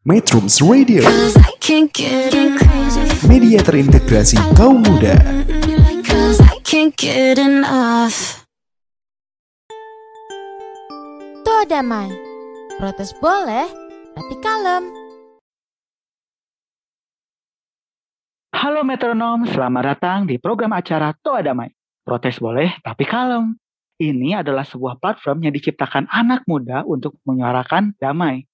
Metrums Radio, media terintegrasi kaum muda. Toh damai. Protes boleh, tapi kalem. Halo metronom, selamat datang di program acara Toa Damai. Protes boleh, tapi kalem. Ini adalah sebuah platform yang diciptakan anak muda untuk menyuarakan damai.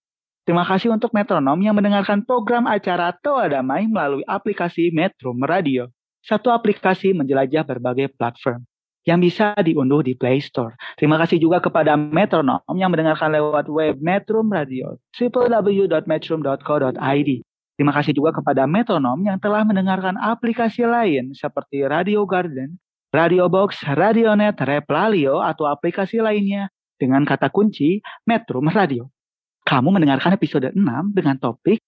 Terima kasih untuk metronom yang mendengarkan program acara Toa Damai melalui aplikasi Metrum Radio. Satu aplikasi menjelajah berbagai platform yang bisa diunduh di Play Store. Terima kasih juga kepada metronom yang mendengarkan lewat web Metrum Radio, www.metrum.co.id. Terima kasih juga kepada metronom yang telah mendengarkan aplikasi lain seperti Radio Garden, Radio Box, Radionet, Replalio, atau aplikasi lainnya dengan kata kunci Metrum Radio. Kamu mendengarkan episode 6 dengan topik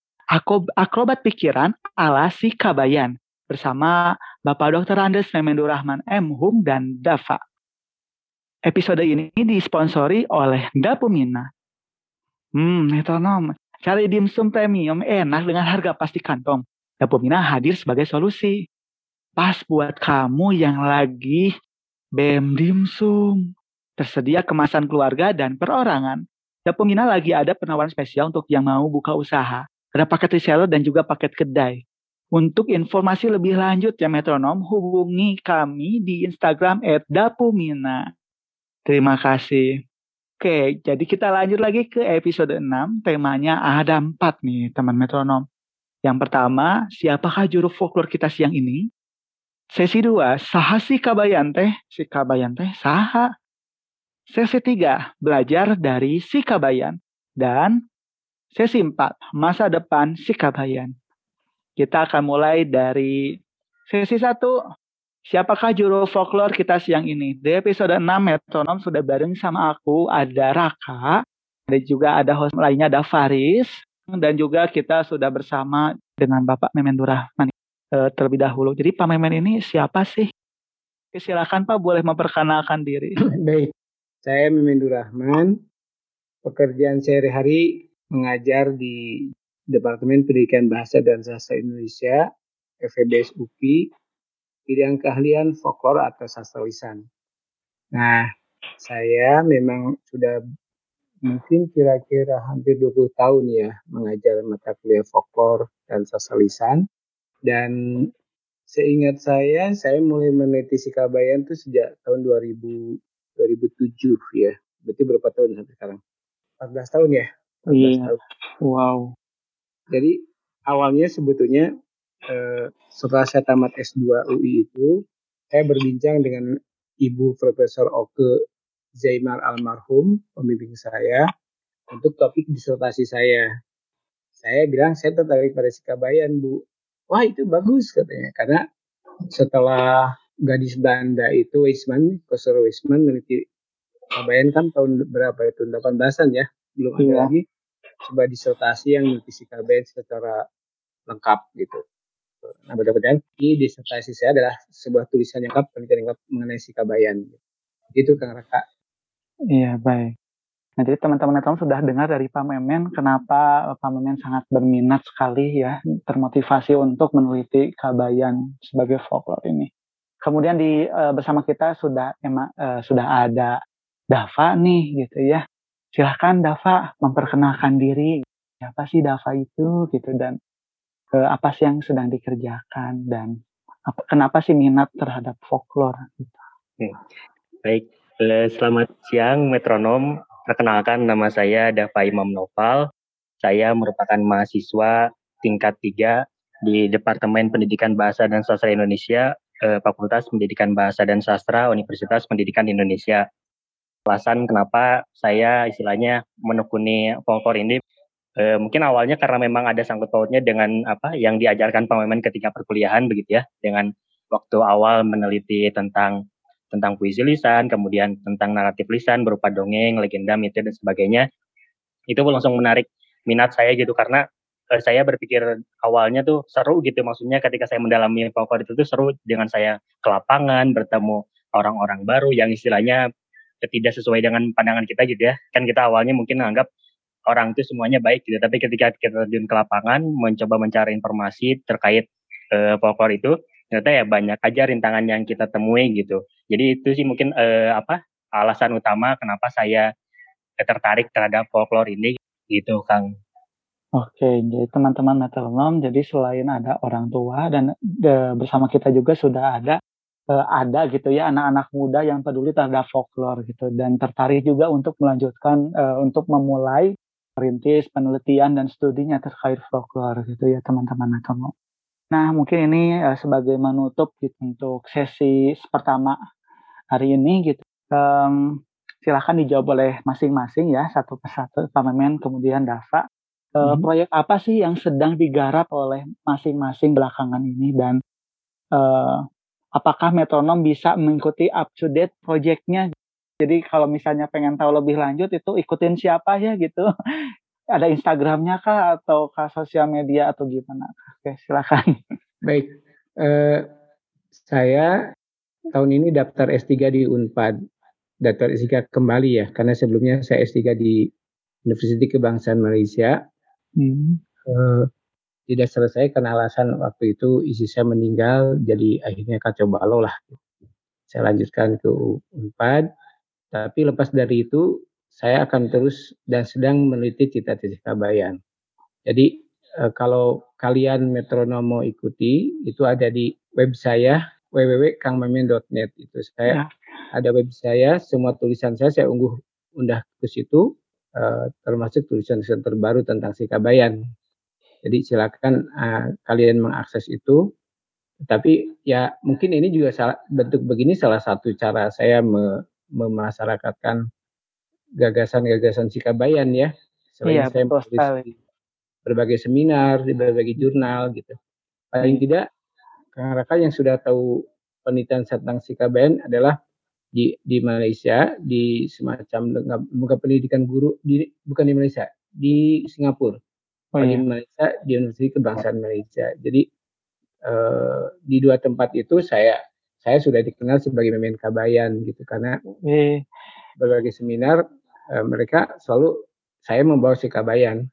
Akrobat Pikiran ala si Kabayan bersama Bapak Dr. Andes Memendur Rahman M. Hum dan Dava. Episode ini disponsori oleh Dapumina. Hmm, metronom. Cari dimsum premium enak dengan harga pasti kantong. Dapumina hadir sebagai solusi. Pas buat kamu yang lagi BEM dimsum. Tersedia kemasan keluarga dan perorangan. Dapumina lagi ada penawaran spesial untuk yang mau buka usaha. Ada paket reseller dan juga paket kedai. Untuk informasi lebih lanjut ya metronom, hubungi kami di Instagram @dapumina. Terima kasih. Oke, jadi kita lanjut lagi ke episode 6. Temanya ada empat nih, teman metronom. Yang pertama, siapakah juru folklore kita siang ini? Sesi 2, saha si kabayan teh? Si kabayan teh saha? Sesi 3, belajar dari si kabayan. Dan sesi 4, masa depan si kabayan. Kita akan mulai dari sesi 1, Siapakah juru folklore kita siang ini? Di episode 6 Metronom sudah bareng sama aku, ada Raka, dan juga ada host lainnya ada Faris, dan juga kita sudah bersama dengan Bapak Memen Durrahman eh, terlebih dahulu. Jadi Pak Memen ini siapa sih? Silakan Pak boleh memperkenalkan diri. Baik, saya Mimendur Rahman. Pekerjaan sehari-hari mengajar di Departemen Pendidikan Bahasa dan Sastra Indonesia, FEBS UPI, bidang keahlian folklore atau sastra lisan. Nah, saya memang sudah mungkin kira-kira hampir 20 tahun ya mengajar mata kuliah folklore dan sastra lisan. Dan seingat saya, saya mulai meneliti Sikabayan itu sejak tahun 2000, 2007 ya. Berarti berapa tahun sampai sekarang? 14 tahun ya? 14 Iya. tahun. Wow. Jadi awalnya sebetulnya eh, setelah saya tamat S2 UI itu, saya berbincang dengan Ibu Profesor Oke Zaimar almarhum, pembimbing saya, untuk topik disertasi saya. Saya bilang saya tertarik pada Sikabayan, Bu. Wah itu bagus katanya, karena setelah gadis Belanda itu Weisman, Profesor Weisman meneliti Sikabayan kan tahun berapa itu, 18-an ya, belum ada Iya. lagi sebuah disertasi yang meneliti Sikabayan secara lengkap gitu. Nah, mudah-mudahan ini disertasi saya adalah sebuah tulisan yang lengkap, penelitian yang lengkap mengenai Sikabayan. Itu Kang Raka. Iya, baik. Nah, jadi teman-teman Metronom sudah dengar dari Pak Memen kenapa Pak Memen sangat berminat sekali ya, termotivasi untuk meneliti Kabayan sebagai folklore ini. Kemudian di eh, bersama kita sudah emang eh, sudah ada Dava nih gitu ya. Silahkan Dava memperkenalkan diri. Siapa sih Dava itu gitu dan eh, apa sih yang sedang dikerjakan dan apa, kenapa sih minat terhadap folklore gitu. Baik, selamat siang metronom. Perkenalkan nama saya Dava Imam Noval. Saya merupakan mahasiswa tingkat 3 di Departemen Pendidikan Bahasa dan Sastra Indonesia, eh, Fakultas Pendidikan Bahasa dan Sastra Universitas Pendidikan Indonesia. Alasan kenapa saya istilahnya menekuni folklore ini eh, mungkin awalnya karena memang ada sangkut pautnya dengan apa yang diajarkan Pak Memen ketika perkuliahan begitu ya dengan waktu awal meneliti tentang tentang puisi lisan, kemudian tentang naratif lisan berupa dongeng, legenda, mitos dan sebagainya. Itu langsung menarik minat saya gitu karena eh, saya berpikir awalnya tuh seru gitu. Maksudnya ketika saya mendalami folklore itu tuh seru dengan saya ke lapangan bertemu orang-orang baru yang istilahnya tidak sesuai dengan pandangan kita gitu ya. Kan kita awalnya mungkin menganggap orang itu semuanya baik gitu. Tapi ketika kita terjun ke lapangan mencoba mencari informasi terkait uh, folklore itu ternyata ya banyak aja rintangan yang kita temui gitu. Jadi itu sih mungkin uh, apa alasan utama kenapa saya tertarik terhadap folklore ini gitu Kang Oke, jadi teman-teman metronom, jadi selain ada orang tua dan de, bersama kita juga sudah ada uh, ada gitu ya anak-anak muda yang peduli terhadap folklore gitu dan tertarik juga untuk melanjutkan uh, untuk memulai merintis penelitian dan studinya terkait folklore gitu ya teman-teman metronom. Nah, mungkin ini uh, sebagai menutup gitu untuk sesi pertama hari ini gitu. Um, silahkan dijawab oleh masing-masing ya satu persatu Pak Memen kemudian Dava uh, hmm. proyek apa sih yang sedang digarap oleh masing-masing belakangan ini? Dan uh, apakah metronom bisa mengikuti up to date proyeknya jadi kalau misalnya pengen tahu lebih lanjut itu ikutin siapa ya gitu. Ada Instagramnya kah atau kah sosial media atau gimana oke silakan. Baik. Uh, saya tahun ini daftar S3 di Unpad. Daftar S3 kembali ya karena sebelumnya saya S3 di Universiti Kebangsaan Malaysia Hmm. Uh, tidak selesai karena alasan waktu itu isi saya meninggal, jadi akhirnya kacau balau lah. Saya lanjutkan ke Unpad, tapi lepas dari itu saya akan terus dan sedang meneliti cita-cita bayan. Jadi uh, kalau kalian metronom mau ikuti, itu ada di web saya www.kangmamen.net itu saya ya. ada web saya semua tulisan saya saya unggah undah ke situ uh, termasuk tulisan-tulisan terbaru tentang Sikabayan. Jadi silakan uh, kalian mengakses itu. Tapi ya mungkin ini juga salah, bentuk begini salah satu cara saya me, memasyarakatkan gagasan-gagasan Sikabayan ya. Selain iya, saya menulis berbagai seminar, di berbagai jurnal gitu. Paling tidak Kang Raka yang sudah tahu penelitian tentang Sikabayan adalah di di Malaysia di semacam lembaga pendidikan guru di bukan di Malaysia di Singapura. Oh, di iya. Malaysia di Universitas Kebangsaan Malaysia. Jadi eh, di dua tempat itu saya saya sudah dikenal sebagai pemain kabayan gitu. Karena eh. berbagai seminar eh, mereka selalu saya membawa si kabayan.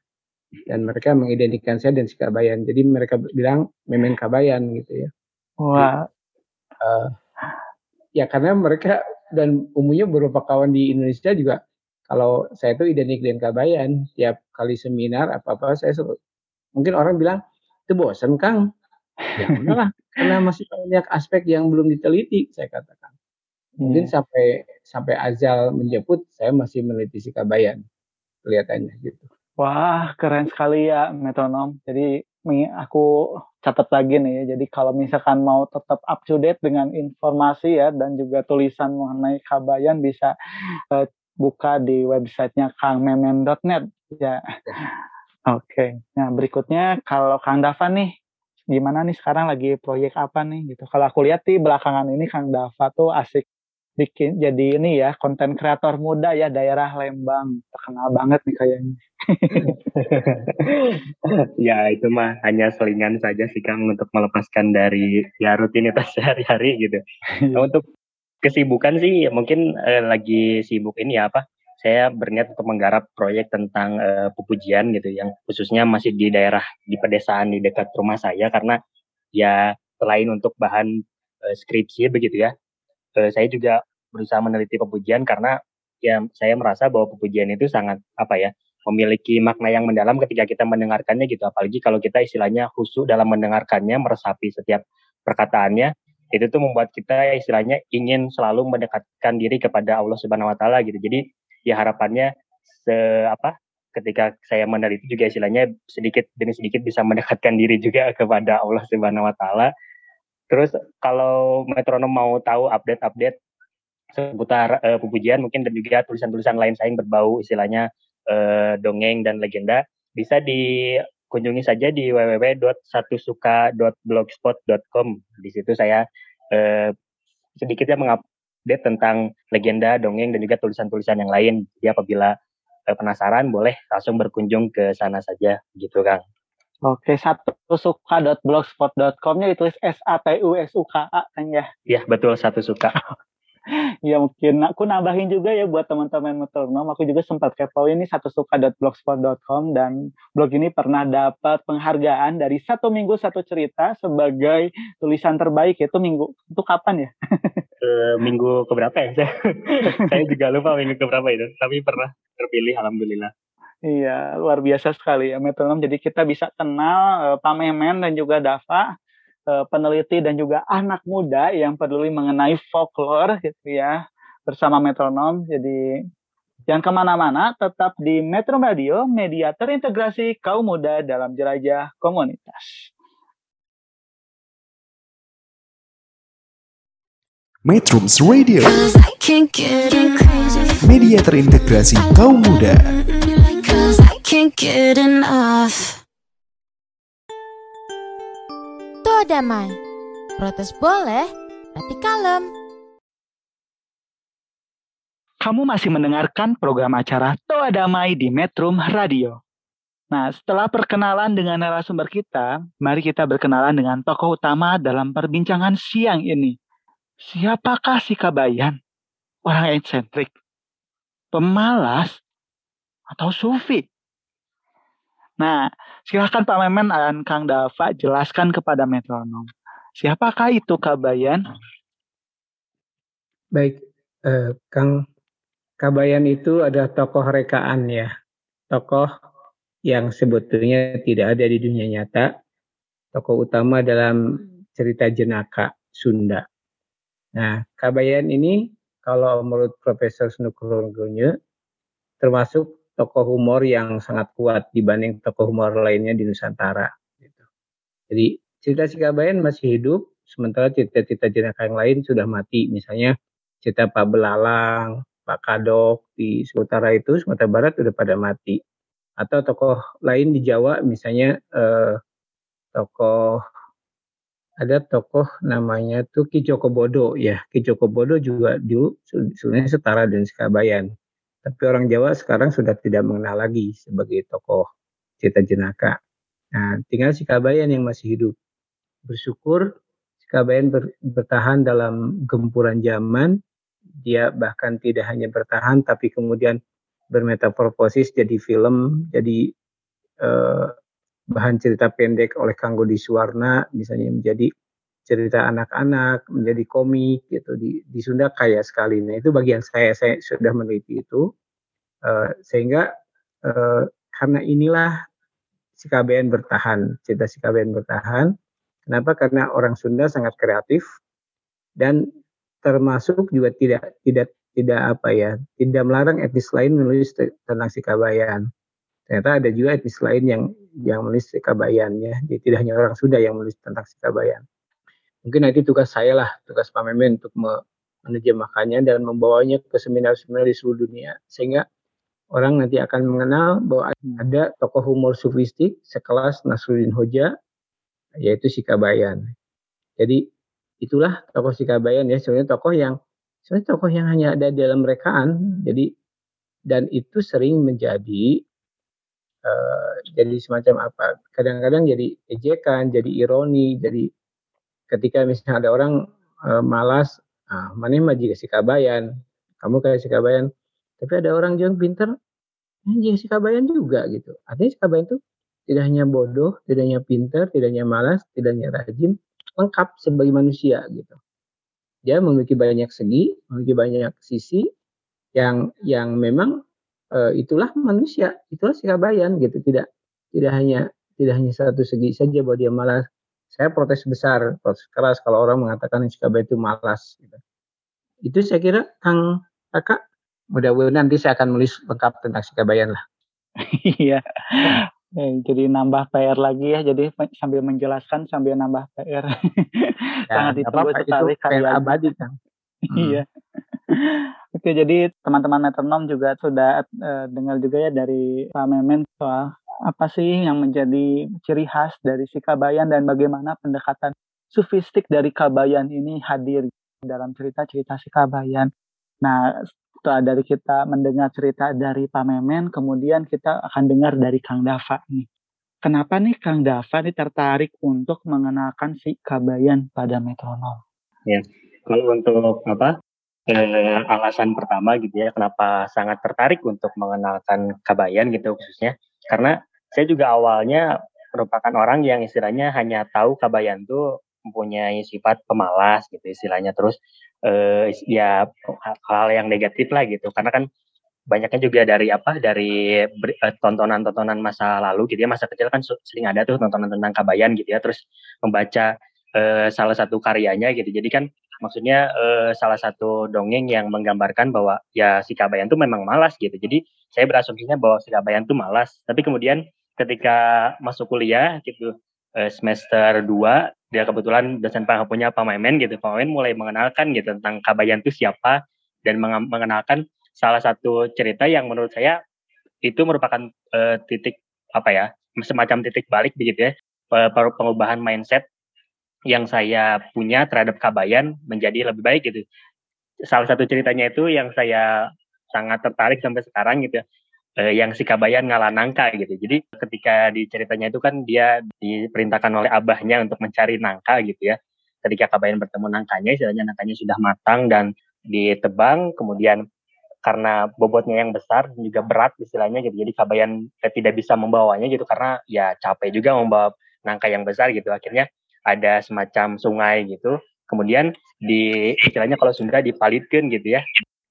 Dan mereka mengidentikan saya dan si kabayan. Jadi mereka bilang memen kabayan gitu ya. Wah. Uh, ya karena mereka dan umumnya beberapa kawan di Indonesia juga kalau saya itu identik dengan Kabayan tiap kali seminar apa apa saya selalu, mungkin orang bilang itu bosan Kang. Ya udahlah karena masih banyak aspek yang belum diteliti saya katakan. Mungkin hmm. sampai sampai Azal menjemput saya masih meneliti si Kabayan kelihatannya gitu. Wah keren sekali ya metronom. Jadi aku catat lagi nih. Jadi kalau misalkan mau tetap up to date dengan informasi ya dan juga tulisan mengenai Kabayan bisa uh, buka di websitenya kangmemen.net ya. Oke. Okay. Nah berikutnya kalau Kang Dava nih gimana nih sekarang lagi proyek apa nih gitu. Kalau aku lihat di belakangan ini Kang Dava tuh asik bikin jadi ini ya konten kreator muda ya daerah Lembang terkenal banget nih kayaknya. ya itu mah hanya selingan saja sih Kang untuk melepaskan dari ya rutinitas sehari-hari gitu. Nah, untuk kesibukan sih mungkin eh, lagi sibuk ini ya apa? Saya berniat untuk menggarap proyek tentang eh, pupujian gitu yang khususnya masih di daerah di pedesaan di dekat rumah saya karena ya selain untuk bahan eh, skripsi begitu ya uh, saya juga berusaha meneliti pepujian karena ya saya merasa bahwa pepujian itu sangat apa ya memiliki makna yang mendalam ketika kita mendengarkannya gitu apalagi kalau kita istilahnya khusyuk dalam mendengarkannya meresapi setiap perkataannya itu tuh membuat kita istilahnya ingin selalu mendekatkan diri kepada Allah Subhanahu wa taala gitu. Jadi ya harapannya se apa ketika saya meneliti juga istilahnya sedikit demi sedikit bisa mendekatkan diri juga kepada Allah Subhanahu wa taala Terus kalau metronom mau tahu update-update seputar uh, pujian mungkin dan juga tulisan-tulisan lain saya yang berbau istilahnya uh, dongeng dan legenda bisa dikunjungi saja di www.satusuka.blogspot.com. Di situ saya eh, sedikitnya mengupdate tentang legenda, dongeng, dan juga tulisan-tulisan yang lain. Jadi apabila eh, penasaran, boleh langsung berkunjung ke sana saja, gitu Kang. Oke, satu suka.blogspot.com-nya ditulis S A T U S U K A kan ya. Iya, betul satu suka. Ya mungkin aku nambahin juga ya buat teman-teman metronom. Aku juga sempat kepo ini satu suka.blogspot.com dan blog ini pernah dapat penghargaan dari satu minggu satu cerita sebagai tulisan terbaik itu minggu itu kapan ya? Eh, minggu keberapa ya? Saya, saya juga lupa minggu keberapa itu, tapi pernah terpilih alhamdulillah. Iya, luar biasa sekali ya metronom. Jadi kita bisa kenal uh, Pak Memen dan juga Dava uh, peneliti dan juga anak muda yang peduli mengenai folklore gitu ya bersama metronom. Jadi jangan ke mana-mana, tetap di Metro Radio, media terintegrasi kaum muda dalam jelajah komunitas. Metrums Radio, media terintegrasi kaum muda. Can't get enough. Damai. Protes boleh, tapi kalem. Kamu masih mendengarkan program acara Toa Damai di Metrum Radio. Nah, setelah perkenalan dengan narasumber kita, mari kita berkenalan dengan tokoh utama dalam perbincangan siang ini. Siapakah si Kabayan? Orang eksentrik, pemalas, atau sufi? Nah, silakan Pak Memen dan Kang Dava jelaskan kepada metronom. Siapakah itu Kabayan? Baik, eh, Kang Kabayan itu adalah tokoh rekaan ya. Tokoh yang sebetulnya tidak ada di dunia nyata. Tokoh utama dalam cerita jenaka Sunda. Nah, Kabayan ini kalau menurut Profesor Snukurungunye termasuk tokoh humor yang sangat kuat dibanding tokoh humor lainnya di Nusantara. Gitu. Jadi cerita si Kabayan masih hidup, sementara cerita-cerita jenaka yang lain sudah mati. Misalnya cerita Pak Belalang, Pak Kadok di Sumatera itu, Sumatera Barat sudah pada mati. Atau tokoh lain di Jawa, misalnya eh, tokoh ada tokoh namanya tuh Ki Joko Bodo ya. Ki Joko Bodo juga dulu sebenarnya setara dengan Sekabayan. Tapi orang Jawa sekarang sudah tidak mengenal lagi sebagai tokoh cerita jenaka. Nah, tinggal Sikabayan yang masih hidup. Bersyukur Sikabayan ber, bertahan dalam gempuran zaman. Dia bahkan tidak hanya bertahan tapi kemudian bermetaforfosis jadi film, jadi eh, bahan cerita pendek oleh Kanggo Suwarna misalnya menjadi cerita anak-anak, menjadi komik gitu di, di Sunda kaya sekali. Nah itu bagian saya saya sudah meneliti itu uh, sehingga uh, karena inilah si KBN bertahan, cerita si KBN bertahan. Kenapa? Karena orang Sunda sangat kreatif dan termasuk juga tidak tidak tidak apa ya, tidak melarang etnis lain menulis tentang si Kabayan ternyata ada juga etnis lain yang yang menulis Sikabayan ya. Jadi tidak hanya orang Sunda yang menulis tentang Sikabayan. Mungkin nanti tugas saya lah, tugas Pak Memen untuk menerjemahkannya dan membawanya ke seminar-seminar di seluruh dunia sehingga orang nanti akan mengenal bahwa ada tokoh humor sufistik sekelas Nasruddin Hoja yaitu Sikabayan. Jadi itulah tokoh Sikabayan ya sebenarnya tokoh yang sebenarnya tokoh yang hanya ada dalam rekaan. Jadi dan itu sering menjadi uh, jadi semacam apa? Kadang-kadang jadi ejekan, jadi ironi, jadi ketika misalnya ada orang uh, malas, ah, mana mah jika si kabayan, kamu kayak si kabayan. Tapi ada orang yang pinter, eh, jika si kabayan juga gitu. Artinya si kabayan itu tidak hanya bodoh, tidak hanya pinter, tidak hanya malas, tidak hanya rajin, lengkap sebagai manusia gitu. Dia memiliki banyak segi, memiliki banyak sisi yang yang memang uh, itulah manusia, itulah sikabayan gitu. Tidak tidak hanya tidak hanya satu segi saja bahwa dia malas. Saya protes besar, protes keras kalau orang mengatakan sikabayan itu malas. Gitu. Itu saya kira Kang Kakak, mudah-mudahan nanti saya akan menulis lengkap tentang sikabayan lah. Iya. Eh, jadi nambah PR lagi ya. Jadi sambil menjelaskan sambil nambah PR. Sangat Ya, ditunggu apa-apa, sekali itu PR abadi Kang. Iya. Oke, jadi teman-teman metronom juga sudah eh, dengar juga ya dari Pak Memen soal apa sih yang menjadi ciri khas dari si Kabayan dan bagaimana pendekatan sufistik dari Kabayan ini hadir dalam cerita-cerita si Kabayan. Nah, setelah dari kita mendengar cerita dari Pak Memen, kemudian kita akan dengar dari Kang Dava nih. Kenapa nih Kang Dava nih tertarik untuk mengenalkan si Kabayan pada metronom? Ya, kalau untuk apa eh, alasan pertama gitu ya, kenapa sangat tertarik untuk mengenalkan Kabayan gitu khususnya, karena saya juga awalnya merupakan orang yang istilahnya hanya tahu Kabayan tuh mempunyai sifat pemalas gitu istilahnya. Terus eh, ya hal-hal yang negatif lah gitu. Karena kan banyaknya juga dari apa dari eh, tontonan-tontonan masa lalu gitu ya masa kecil kan sering ada tuh tontonan tentang Kabayan gitu ya. Terus membaca eh, salah satu karyanya gitu. Jadi kan maksudnya eh, salah satu dongeng yang menggambarkan bahwa ya si Kabayan tuh memang malas gitu. Jadi saya berasumsinya bahwa si Kabayan tuh malas. Tapi kemudian ketika masuk kuliah gitu eh, semester 2 dia kebetulan dosen punya Pak Maimen gitu. Pak Maimen mulai mengenalkan gitu tentang Kabayan itu siapa dan mengenalkan salah satu cerita yang menurut saya itu merupakan uh, titik apa ya semacam titik balik begitu ya pengubahan mindset yang saya punya terhadap Kabayan menjadi lebih baik gitu salah satu ceritanya itu yang saya sangat tertarik sampai sekarang gitu ya eh, yang si Kabayan ngalah nangka gitu. Jadi ketika di ceritanya itu kan dia diperintahkan oleh abahnya untuk mencari nangka gitu ya. Ketika Kabayan bertemu nangkanya, istilahnya nangkanya sudah matang dan ditebang, kemudian karena bobotnya yang besar dan juga berat istilahnya gitu. Jadi Kabayan eh, tidak bisa membawanya gitu karena ya capek juga membawa nangka yang besar gitu. Akhirnya ada semacam sungai gitu. Kemudian di istilahnya kalau Sunda dipalitkan gitu ya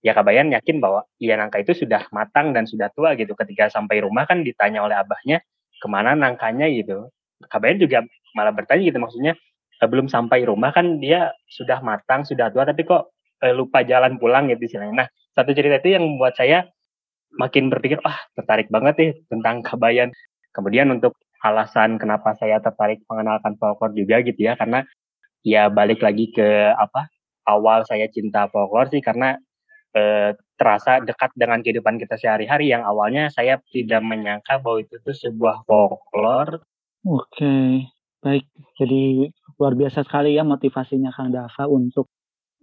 ya Kabayan yakin bahwa iya nangka itu sudah matang dan sudah tua gitu. Ketika sampai rumah kan ditanya oleh abahnya ke mana nangkanya gitu. Kabayan juga malah bertanya gitu maksudnya e, belum sampai rumah kan dia sudah matang, sudah tua tapi kok e, lupa jalan pulang gitu istilahnya. Nah, satu cerita itu yang membuat saya makin berpikir, wah tertarik banget nih tentang Kabayan. Kemudian untuk alasan kenapa saya tertarik mengenalkan folklore juga gitu ya, karena ya balik lagi ke apa awal saya cinta folklore sih. Karena eh, terasa dekat dengan kehidupan kita sehari-hari. Yang awalnya saya tidak menyangka bahwa itu tuh sebuah folklore. Oke, baik. Jadi luar biasa sekali ya motivasinya Kang Dava untuk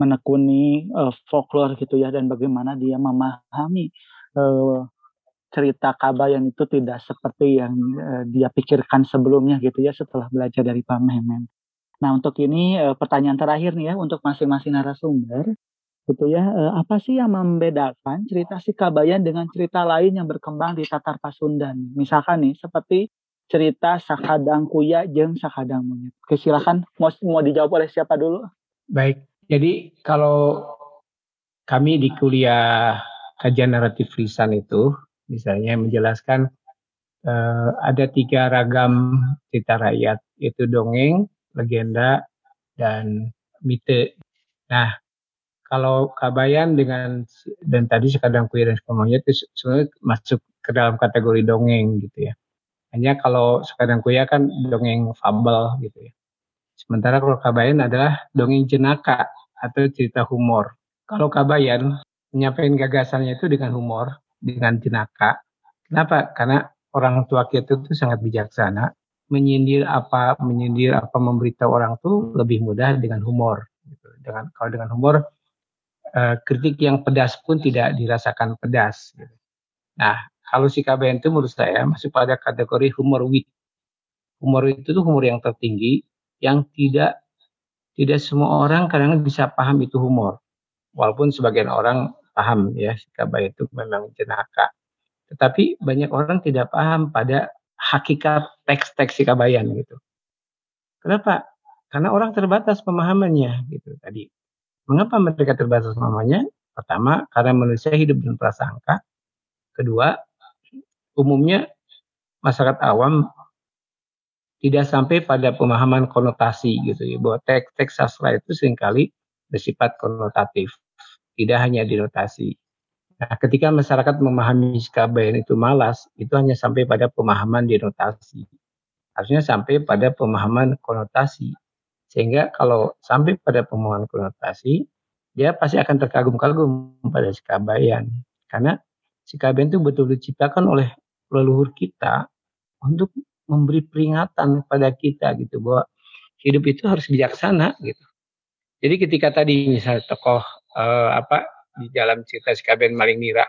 menekuni uh, folklore gitu ya. Dan bagaimana dia memahami uh, cerita Kabayan itu tidak seperti yang uh, dia pikirkan sebelumnya gitu ya setelah belajar dari Pak Memen. Nah untuk ini uh, pertanyaan terakhir nih ya untuk masing-masing narasumber gitu ya. Eh, apa sih yang membedakan cerita si Kabayan dengan cerita lain yang berkembang di Tatar Pasundan? Misalkan nih seperti cerita Sakadang Kuya jeng Sakadang Monyet. Oke, silakan mau, mau dijawab oleh siapa dulu? Baik. Jadi kalau kami di kuliah kajian naratif lisan itu misalnya menjelaskan uh, ada tiga ragam cerita rakyat yaitu dongeng, legenda, dan mite. Nah, kalau Kabayan dengan dan tadi sekadang kuya dan semuanya itu sebenarnya masuk ke dalam kategori dongeng gitu ya. Hanya kalau sekadang kuya kan dongeng fabel gitu ya. Sementara kalau Kabayan adalah dongeng jenaka atau cerita humor. Kalau Kabayan menyampaikan gagasannya itu dengan humor, dengan jenaka. Kenapa? Karena orang tua kita itu sangat bijaksana. Menyindir apa, menyindir apa, memberitahu orang tuh lebih mudah dengan humor. Gitu. Dengan kalau dengan humor uh, kritik yang pedas pun tidak dirasakan pedas. Gitu. Nah, kalau si KBN itu menurut saya masuk pada kategori humor wit. Humor itu tuh humor yang tertinggi yang tidak tidak semua orang kadang bisa paham itu humor. Walaupun sebagian orang paham ya si KBN itu memang jenaka. Tetapi banyak orang tidak paham pada hakikat teks-teks si Kabayan gitu. Kenapa? Karena orang terbatas pemahamannya gitu tadi. Mengapa mereka terbatas namanya? Pertama, karena manusia hidup dengan prasangka. Kedua, umumnya masyarakat awam tidak sampai pada pemahaman konotasi gitu ya bahwa teks-teks sastra itu sering kali bersifat konotatif tidak hanya dinotasi nah ketika masyarakat memahami SKBN itu malas itu hanya sampai pada pemahaman dinotasi harusnya sampai pada pemahaman konotasi sehingga kalau sampai pada pemahaman konotasi, dia pasti akan terkagum-kagum pada Kabayan. Karena Kabayan itu betul-betul diciptakan oleh leluhur kita untuk memberi peringatan kepada kita gitu bahwa hidup itu harus bijaksana gitu. Jadi ketika tadi misalnya tokoh eh, apa di dalam cerita si Kaben Maling Nira.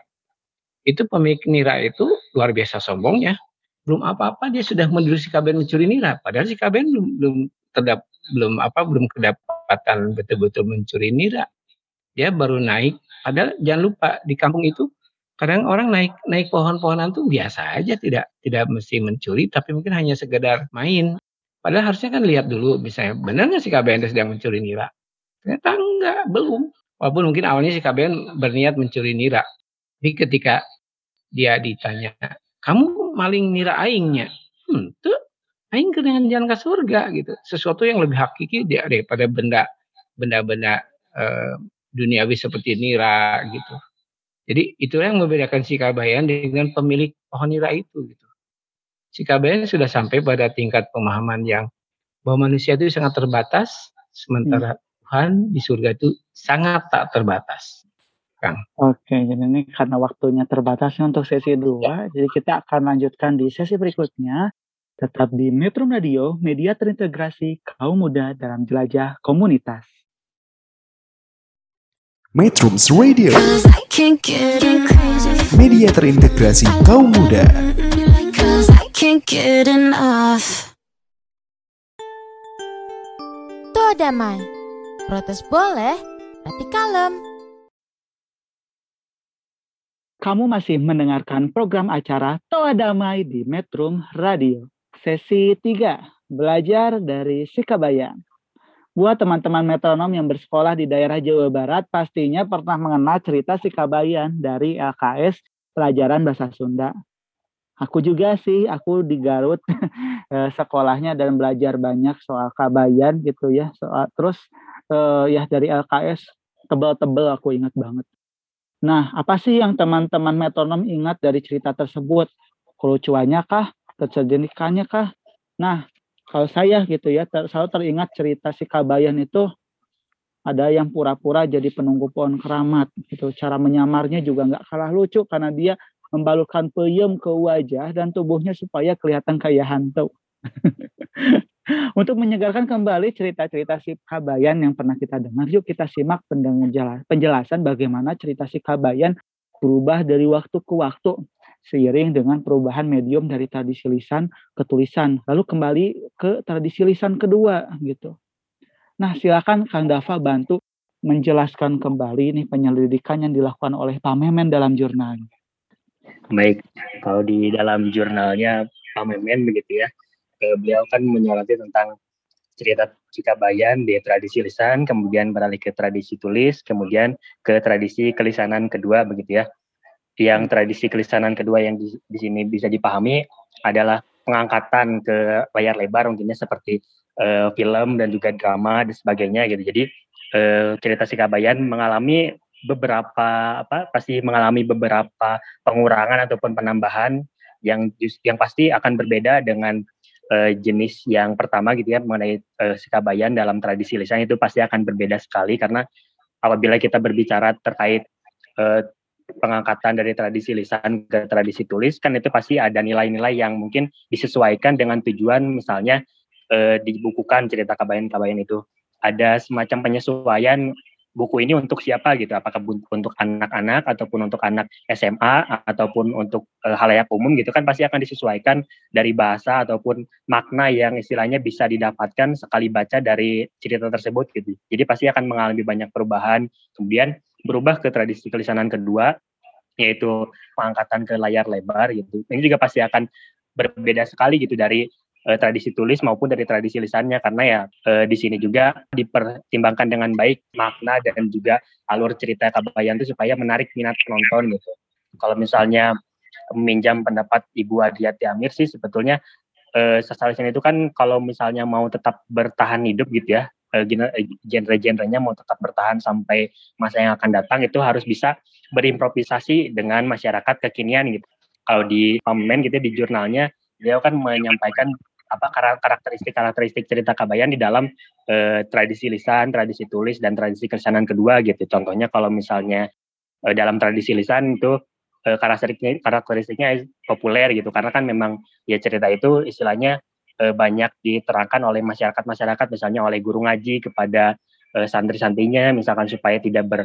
Itu pemilik Nira itu luar biasa sombongnya. Belum apa-apa dia sudah menuduh si Kaben mencuri Nira, padahal si Kaben belum belum terdap, belum apa belum kedapatan betul-betul mencuri Nira. Dia baru naik, padahal jangan lupa di kampung itu kadang orang naik naik pohon-pohonan tuh biasa aja tidak tidak mesti mencuri tapi mungkin hanya sekedar main. Padahal harusnya kan lihat dulu misalnya benar nggak si KBN sedang mencuri nira? Ternyata enggak belum walaupun mungkin awalnya si KBN berniat mencuri nira tapi ketika dia ditanya kamu maling nira aingnya hmm tuh aing dengan jalan ke surga gitu sesuatu yang lebih hakiki daripada benda benda-benda uh, duniawi seperti nira gitu jadi itu yang membedakan si Kabayan dengan pemilik pohon nira itu gitu. Si Kabayan sudah sampai pada tingkat pemahaman yang bahwa manusia itu sangat terbatas, sementara hmm. Tuhan di surga itu sangat tak terbatas. Kang. Oke, jadi ini karena waktunya terbatas untuk sesi dua, ya. jadi kita akan lanjutkan di sesi berikutnya. Tetap di Metro Radio, media terintegrasi kaum muda dalam jelajah komunitas. Metrums Radio Media terintegrasi kaum muda damai Protes boleh, tapi kalem Kamu masih mendengarkan program acara Toa Damai di Metrum Radio Sesi 3 Belajar dari Sikabayang Buat teman-teman metronom yang bersekolah di daerah Jawa Barat pastinya pernah mengenal cerita si Kabayan dari LKS pelajaran bahasa Sunda. Aku juga sih, aku di Garut eh, sekolahnya dan belajar banyak soal Kabayan gitu ya. Soal terus uh, ya dari LKS tebel-tebel aku ingat banget. Nah, apa sih yang teman-teman metronom ingat dari cerita tersebut? Kelucuannya kah? Kecerdikannya kah? Nah, kalau saya gitu ya ter, selalu teringat cerita si Kabayan itu ada yang pura-pura jadi penunggu pohon keramat gitu cara menyamarnya juga nggak kalah lucu karena dia membalurkan peyem ke wajah dan tubuhnya supaya kelihatan kayak hantu Untuk menyegarkan kembali cerita-cerita si Kabayan yang pernah kita dengar, yuk kita simak penjelasan bagaimana cerita si Kabayan berubah dari waktu ke waktu seiring dengan perubahan medium dari tradisi lisan ke tulisan, lalu kembali ke tradisi lisan kedua gitu. Nah, silakan Kang Dava bantu menjelaskan kembali nih penyelidikan yang dilakukan oleh Pak Memen dalam jurnalnya. Baik, kalau di dalam jurnalnya Pak Memen begitu ya, beliau kan menyoroti tentang cerita Cikabayan di tradisi lisan, kemudian beralih ke tradisi tulis, kemudian ke tradisi kelisanan kedua begitu ya yang tradisi kelisanan kedua yang di, di sini bisa dipahami adalah pengangkatan ke layar lebar mungkinnya seperti uh, film dan juga drama dan sebagainya gitu. Jadi uh, cerita si Kabayan mengalami beberapa apa pasti mengalami beberapa pengurangan ataupun penambahan yang yang pasti akan berbeda dengan uh, jenis yang pertama gitu ya mengenai uh, Kabayan dalam tradisi lisan itu pasti akan berbeda sekali karena apabila kita berbicara terkait uh, pengangkatan dari tradisi lisan ke tradisi tulis kan itu pasti ada nilai-nilai yang mungkin disesuaikan dengan tujuan misalnya eh, dibukukan cerita kabayan-kabayan itu. Ada semacam penyesuaian buku ini untuk siapa gitu? Apakah untuk anak-anak ataupun untuk anak SMA ataupun untuk e, halayak umum gitu kan pasti akan disesuaikan dari bahasa ataupun makna yang istilahnya bisa didapatkan sekali baca dari cerita tersebut gitu. Jadi pasti akan mengalami banyak perubahan. Kemudian berubah ke tradisi kelisanan kedua yaitu pengangkatan ke layar lebar gitu. Ini juga pasti akan berbeda sekali gitu dari uh, tradisi tulis maupun dari tradisi lisannya karena ya uh, di sini juga dipertimbangkan dengan baik makna dan juga alur cerita kabayan itu supaya menarik minat penonton gitu. Kalau misalnya meminjam pendapat Ibu Adiati Amir sih sebetulnya sastra lisan itu kan kalau misalnya mau tetap bertahan hidup gitu ya Eh, eh, genre-genrenya mau tetap bertahan sampai masa yang akan datang itu harus bisa berimprovisasi dengan masyarakat kekinian gitu. Kalau di pamen gitu di jurnalnya beliau kan menyampaikan apa karakteristik-karakteristik cerita Kabayan di dalam eh, tradisi lisan, tradisi tulis dan tradisi kesanan kedua gitu. Contohnya kalau misalnya eh, dalam tradisi lisan itu eh, karakteristiknya karakteristiknya populer gitu karena kan memang ya cerita itu istilahnya eh, banyak diterangkan oleh masyarakat-masyarakat misalnya oleh guru ngaji kepada eh, santri-santrinya misalkan supaya tidak ber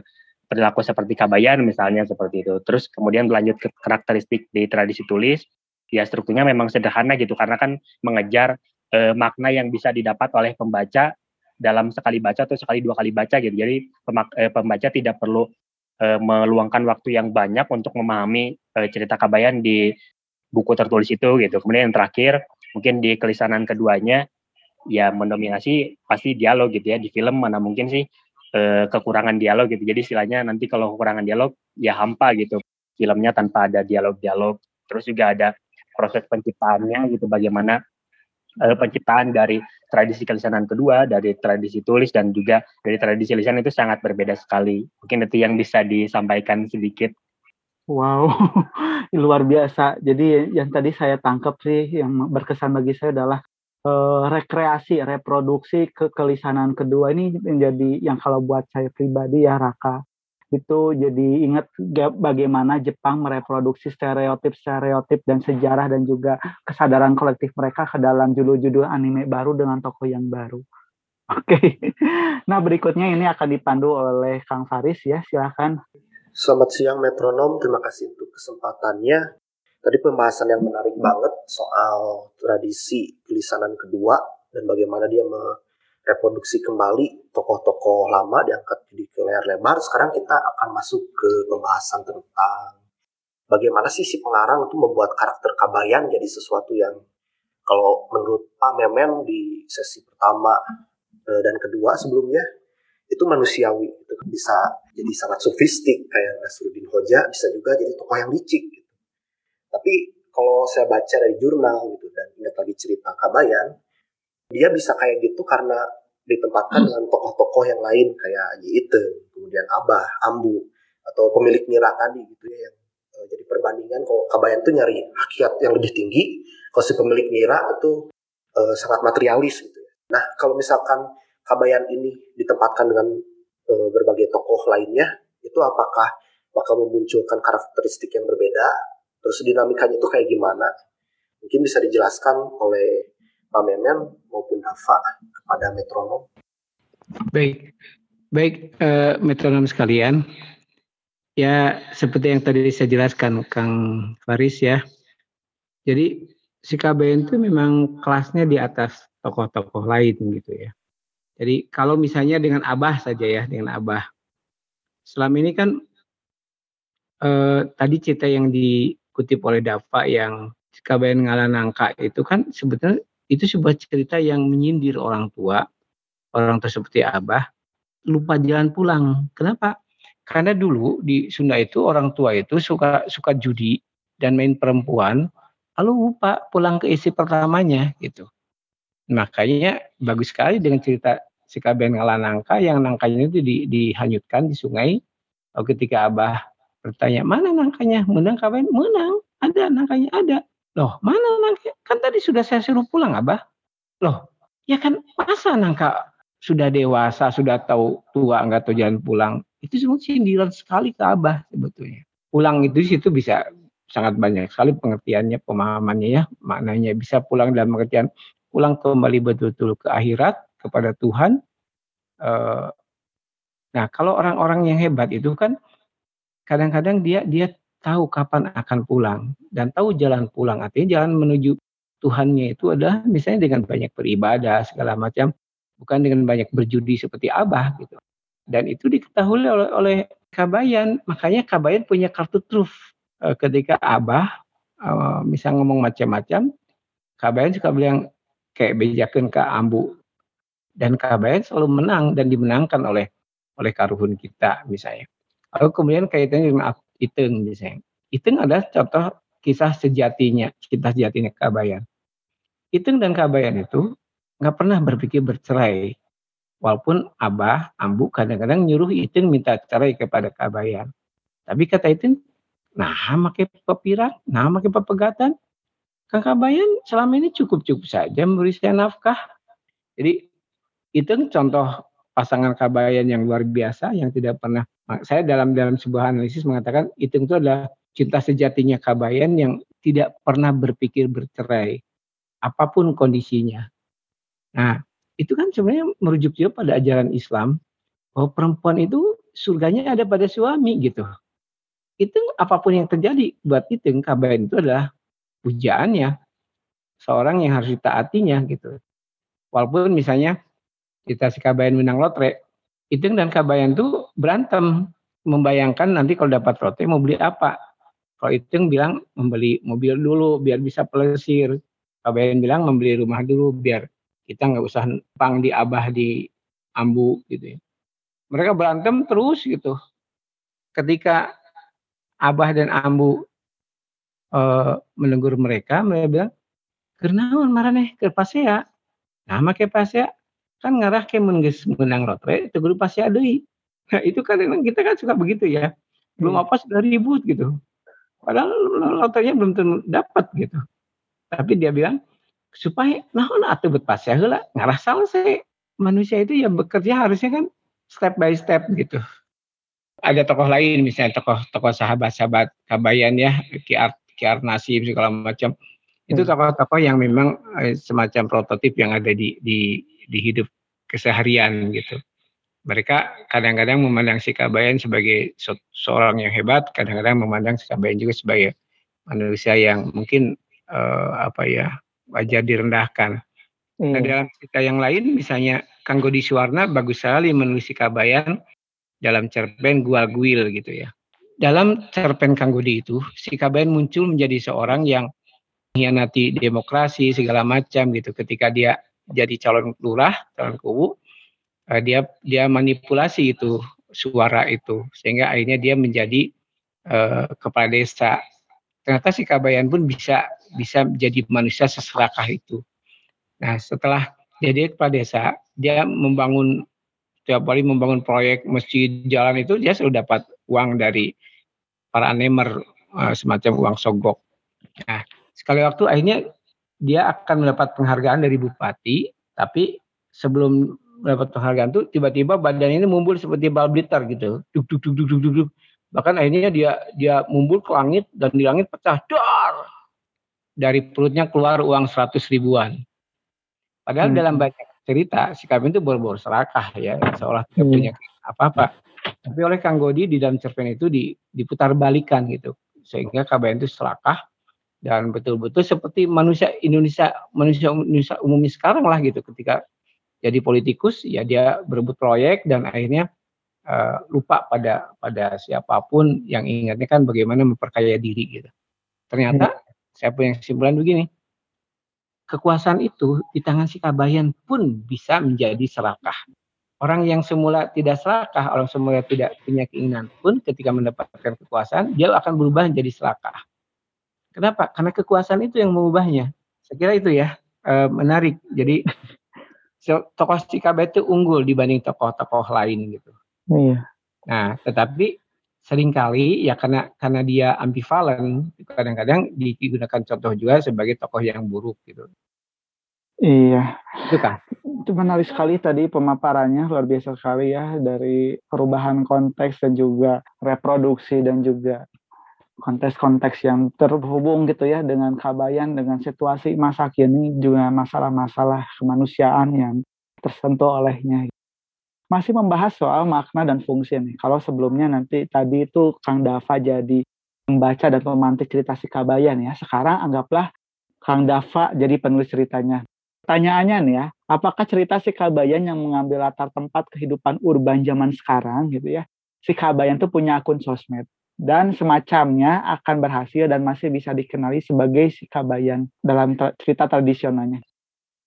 perilaku seperti kabayan misalnya seperti itu. Terus kemudian berlanjut ke karakteristik di tradisi tulis, ya strukturnya memang sederhana gitu karena kan mengejar eh, makna yang bisa didapat oleh pembaca dalam sekali baca atau sekali dua kali baca gitu. Jadi pemak, eh, pembaca tidak perlu eh, meluangkan waktu yang banyak untuk memahami cerita kabayan di buku tertulis itu gitu. Kemudian yang terakhir mungkin di kelisanan keduanya ya mendominasi pasti dialog gitu ya di film mana mungkin sih kekurangan dialog gitu. Jadi istilahnya nanti kalau kekurangan dialog ya hampa gitu filmnya tanpa ada dialog-dialog. Terus juga ada proses penciptaannya gitu bagaimana eh, penciptaan dari tradisi kelisanan kedua, dari tradisi tulis dan juga dari tradisi lisan itu sangat berbeda sekali. Mungkin itu yang bisa disampaikan sedikit. Wow, luar biasa. Jadi yang tadi saya tangkap sih yang berkesan bagi saya adalah uh, rekreasi, reproduksi kekelisanan kedua ini menjadi yang kalau buat saya pribadi ya Raka itu jadi ingat bagaimana Jepang mereproduksi stereotip-stereotip dan sejarah dan juga kesadaran kolektif mereka ke dalam judul-judul anime baru dengan tokoh yang baru. Oke, okay. nah berikutnya ini akan dipandu oleh Kang Faris ya, silahkan. Selamat siang metronom, terima kasih untuk kesempatannya. Tadi pembahasan yang menarik banget soal tradisi kelisanan kedua dan bagaimana dia mereproduksi kembali tokoh-tokoh lama diangkat di ke layar lebar. Sekarang kita akan masuk ke pembahasan tentang bagaimana sih si pengarang itu membuat karakter Kabayan jadi sesuatu yang kalau menurut Pak Memen di sesi pertama eh, dan kedua sebelumnya itu manusiawi itu bisa jadi sangat sofistik kayak Nasruddin Hoja bisa juga jadi tokoh yang licik gitu. Tapi kalau saya baca dari jurnal gitu dan ingat lagi cerita Kabayan, dia bisa kayak gitu karena ditempatkan dengan tokoh-tokoh yang lain kayak Haji Ite, kemudian Abah, Ambu, atau pemilik Nira tadi gitu ya yang uh, jadi perbandingan kalau Kabayan tuh nyari hakikat yang lebih tinggi, kalau si pemilik Nira itu uh, sangat materialis gitu ya. Nah kalau misalkan Kabayan ini ditempatkan dengan uh, berbagai tokoh lainnya, itu apakah bakal memunculkan karakteristik yang berbeda Terus dinamikanya itu kayak gimana? Mungkin bisa dijelaskan oleh Pak Memen maupun Dava kepada metronom. Baik, baik uh, metronom sekalian. Ya seperti yang tadi saya jelaskan Kang Faris ya. Jadi si KBN itu memang kelasnya di atas tokoh-tokoh lain gitu ya. Jadi kalau misalnya dengan Abah saja ya, dengan Abah. Selama ini kan eh, tadi cerita yang di dikutip oleh Dava yang Kabayan Ngalanangka itu kan sebetulnya itu sebuah cerita yang menyindir orang tua, orang tua seperti Abah, lupa jalan pulang. Kenapa? Karena dulu di Sunda itu orang tua itu suka suka judi dan main perempuan, lalu lupa pulang ke istri pertamanya gitu. Makanya bagus sekali dengan cerita si Kabayan Ngalanangka yang nangkanya itu di, dihanyutkan di sungai. Lalu ketika Abah bertanya mana nangkanya menang kawan menang ada nangkanya ada loh mana nangkanya kan tadi sudah saya suruh pulang abah. Loh ya kan masa nangka sudah dewasa sudah tahu tua nggak tahu jalan pulang? Itu semua sindiran sekali ke abah sebetulnya. Pulang itu situ bisa sangat banyak sekali pengertiannya pemahamannya ya maknanya. Bisa pulang dalam pengertian pulang kembali betul-betul ke akhirat kepada Tuhan. Eh, nah kalau orang-orang yang hebat itu kan kadang-kadang dia dia tahu kapan akan pulang dan tahu jalan pulang. Artinya jalan menuju Tuhannya itu adalah misalnya dengan banyak beribadah segala macam bukan dengan banyak berjudi seperti Abah gitu. Dan itu diketahui oleh, oleh Kabayan. Makanya Kabayan punya kartu truf e, ketika Abah e, ngomong macam-macam Kabayan suka bilang kayak bejakan ke Ambu. Dan Kabayan selalu menang dan dimenangkan oleh oleh karuhun kita misalnya. Lalu kemudian kaitannya dengan Iteng misalnya. Iteng adalah contoh kisah sejatinya, kisah sejatinya Kabayan. Iteng dan Kabayan itu nggak pernah berpikir bercerai. Walaupun Abah, Ambu kadang-kadang nyuruh Iteng minta cerai kepada Kabayan. Tapi kata Iteng, nah makai pepirak, nah makai pepegatan. Kang Kabayan selama ini cukup-cukup saja memberi saya nafkah. Jadi Iteng contoh pasangan kabayan yang luar biasa yang tidak pernah saya dalam dalam sebuah analisis mengatakan itu itu adalah cinta sejatinya Kabayan yang tidak pernah berpikir bercerai apa pun kondisinya. Nah, itu kan sebenarnya merujuk juga pada ajaran Islam bahwa perempuan itu surganya ada pada suami gitu. Itu apa pun yang terjadi buat itu Kabayan itu adalah pujaannya seorang yang harus ditaatinya gitu. Walaupun misalnya kita si Kabayan menang lotre, itu dan Kabayan tuh berantem membayangkan nanti kalau dapat lotre mau beli apa. Kalau itu bilang membeli mobil dulu biar bisa pelesir. Kabayan bilang membeli rumah dulu biar kita nggak usah pang di abah di ambu gitu ya. Mereka berantem terus gitu. Ketika abah dan ambu e, menegur mereka, mereka bilang, "Kenaon marane ke pasea?" Nah, make pasea kan ngarah ke menang lotre itu guru pasea deui. Nah, itu kadang kita kan suka begitu ya. Belum hmm. apa sudah ribut gitu. Padahal loternya belum tentu dapat gitu. Tapi dia bilang supaya nah atuh bet pasea heula ngarah selesai. Manusia itu ya bekerja harusnya kan step by step gitu. Ada tokoh lain misalnya tokoh-tokoh sahabat-sahabat Kabayan ya, Kiar Kiar Nasib segala macam. Itu hmm. tokoh-tokoh yang memang eh, semacam prototip yang ada di di di hidup keseharian gitu. Mereka kadang-kadang memandang si Kabayan sebagai seorang yang hebat, kadang-kadang memandang si Kabayan juga sebagai manusia yang mungkin uh, apa ya wajar direndahkan. Hmm. Nah dalam cerita yang lain misalnya Kang Godi Suwarna bagus sekali menulis si Kabayan dalam cerpen Gual Guil gitu ya. Dalam cerpen Kang Godi itu si Kabayan muncul menjadi seorang yang mengkhianati demokrasi segala macam gitu ketika dia jadi calon lurah, calon kubu, uh, dia dia manipulasi itu suara itu sehingga akhirnya dia menjadi uh, kepala desa. Ternyata si Kabayan pun bisa bisa menjadi manusia seserakah itu. Nah setelah jadi kepala desa, dia membangun setiap kali membangun proyek masjid jalan itu dia selalu dapat uang dari para anemer uh, semacam uang sogok. Nah sekali waktu akhirnya dia akan mendapat penghargaan dari bupati, tapi sebelum mendapat penghargaan itu tiba-tiba badan ini mumbul seperti bal blitter gitu, duk duk duk duk duk duk. duk. Bahkan akhirnya dia dia mumbul ke langit dan di langit pecah dar. Dari perutnya keluar uang seratus ribuan. Padahal hmm. dalam banyak cerita si Kabin itu bor-bor serakah ya, seolah tidak hmm. punya apa-apa. Tapi oleh Kang Godi di dalam cerpen itu diputar balikan gitu, sehingga KBN itu serakah dan betul-betul seperti manusia Indonesia manusia Indonesia umumnya sekarang lah gitu. Ketika jadi politikus ya dia berebut proyek dan akhirnya uh, lupa pada pada siapa pun yang ingatnya kan bagaimana memperkaya diri gitu. Ternyata hmm. saya punya kesimpulan begini kekuasaan itu di tangan si kabayan pun bisa menjadi serakah. Orang yang semula tidak serakah orang semula tidak punya keinginan pun ketika mendapatkan kekuasaan dia akan berubah menjadi serakah Kenapa? Karena kekuasaan itu yang mengubahnya. Saya kira itu ya e, menarik. Jadi tokoh Cikaba itu unggul dibanding tokoh-tokoh lain gitu. Iya. Nah, tetapi sering kali ya karena karena dia ambivalen, kadang-kadang digunakan contoh juga sebagai tokoh yang buruk gitu. Iya. Itu kan. Itu menarik sekali tadi pemaparannya luar biasa sekali ya dari perubahan konteks dan juga reproduksi dan juga konteks-konteks yang terhubung gitu ya dengan kabayan dengan situasi masa kini juga masalah-masalah kemanusiaan yang tersentuh olehnya. Masih membahas soal makna dan fungsi nih. Kalau sebelumnya nanti tadi itu Kang Dava jadi membaca dan memantik cerita si kabayan ya. Sekarang anggaplah Kang Dava jadi penulis ceritanya. Pertanyaannya nih ya apakah cerita si kabayan yang mengambil latar tempat kehidupan urban zaman sekarang gitu ya si kabayan tuh punya akun sosmed dan semacamnya akan berhasil dan masih bisa dikenali sebagai si Kabayan dalam cerita tradisionalnya.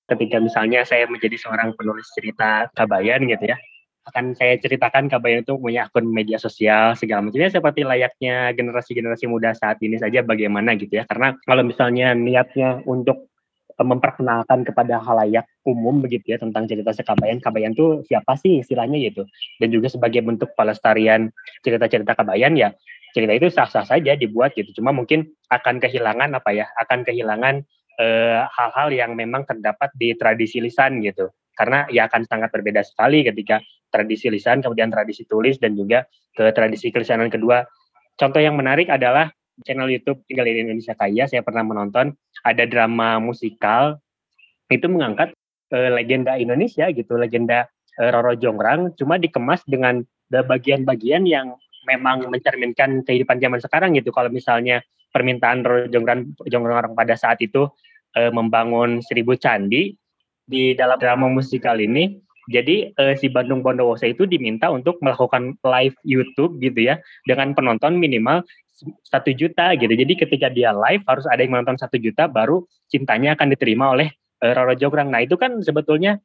Ketika misalnya saya menjadi seorang penulis cerita Kabayan gitu ya, akan saya ceritakan Kabayan itu punya akun media sosial segala macamnya seperti layaknya generasi-generasi muda saat ini saja bagaimana gitu ya. Karena kalau misalnya niatnya untuk eh, memperkenalkan kepada halayak umum begitu ya tentang cerita sekabayan kabayan itu siapa sih istilahnya gitu dan juga sebagai bentuk pelestarian cerita-cerita kabayan ya cerita itu sah-sah saja dibuat gitu. Cuma mungkin akan kehilangan apa ya? Akan kehilangan eh, hal-hal uh, yang memang terdapat di tradisi lisan gitu. Karena ya akan sangat berbeda sekali ketika tradisi lisan kemudian tradisi tulis dan juga ke tradisi kelisanan kedua. Contoh yang menarik adalah channel YouTube di Indonesia Kaya saya pernah menonton ada drama musikal itu mengangkat uh, legenda Indonesia gitu, legenda uh, Roro Jonggrang cuma dikemas dengan bagian-bagian yang memang mencerminkan kehidupan zaman sekarang gitu. Kalau misalnya permintaan Roro Jonggrang Jonggrang pada saat itu uh, membangun seribu candi di dalam drama musikal ini jadi uh, si Bandung Bondowoso itu diminta untuk melakukan live YouTube gitu ya dengan penonton minimal satu juta gitu. Jadi ketika dia live harus ada yang menonton satu juta baru cintanya akan diterima oleh uh, Roro Jograng. Nah itu kan sebetulnya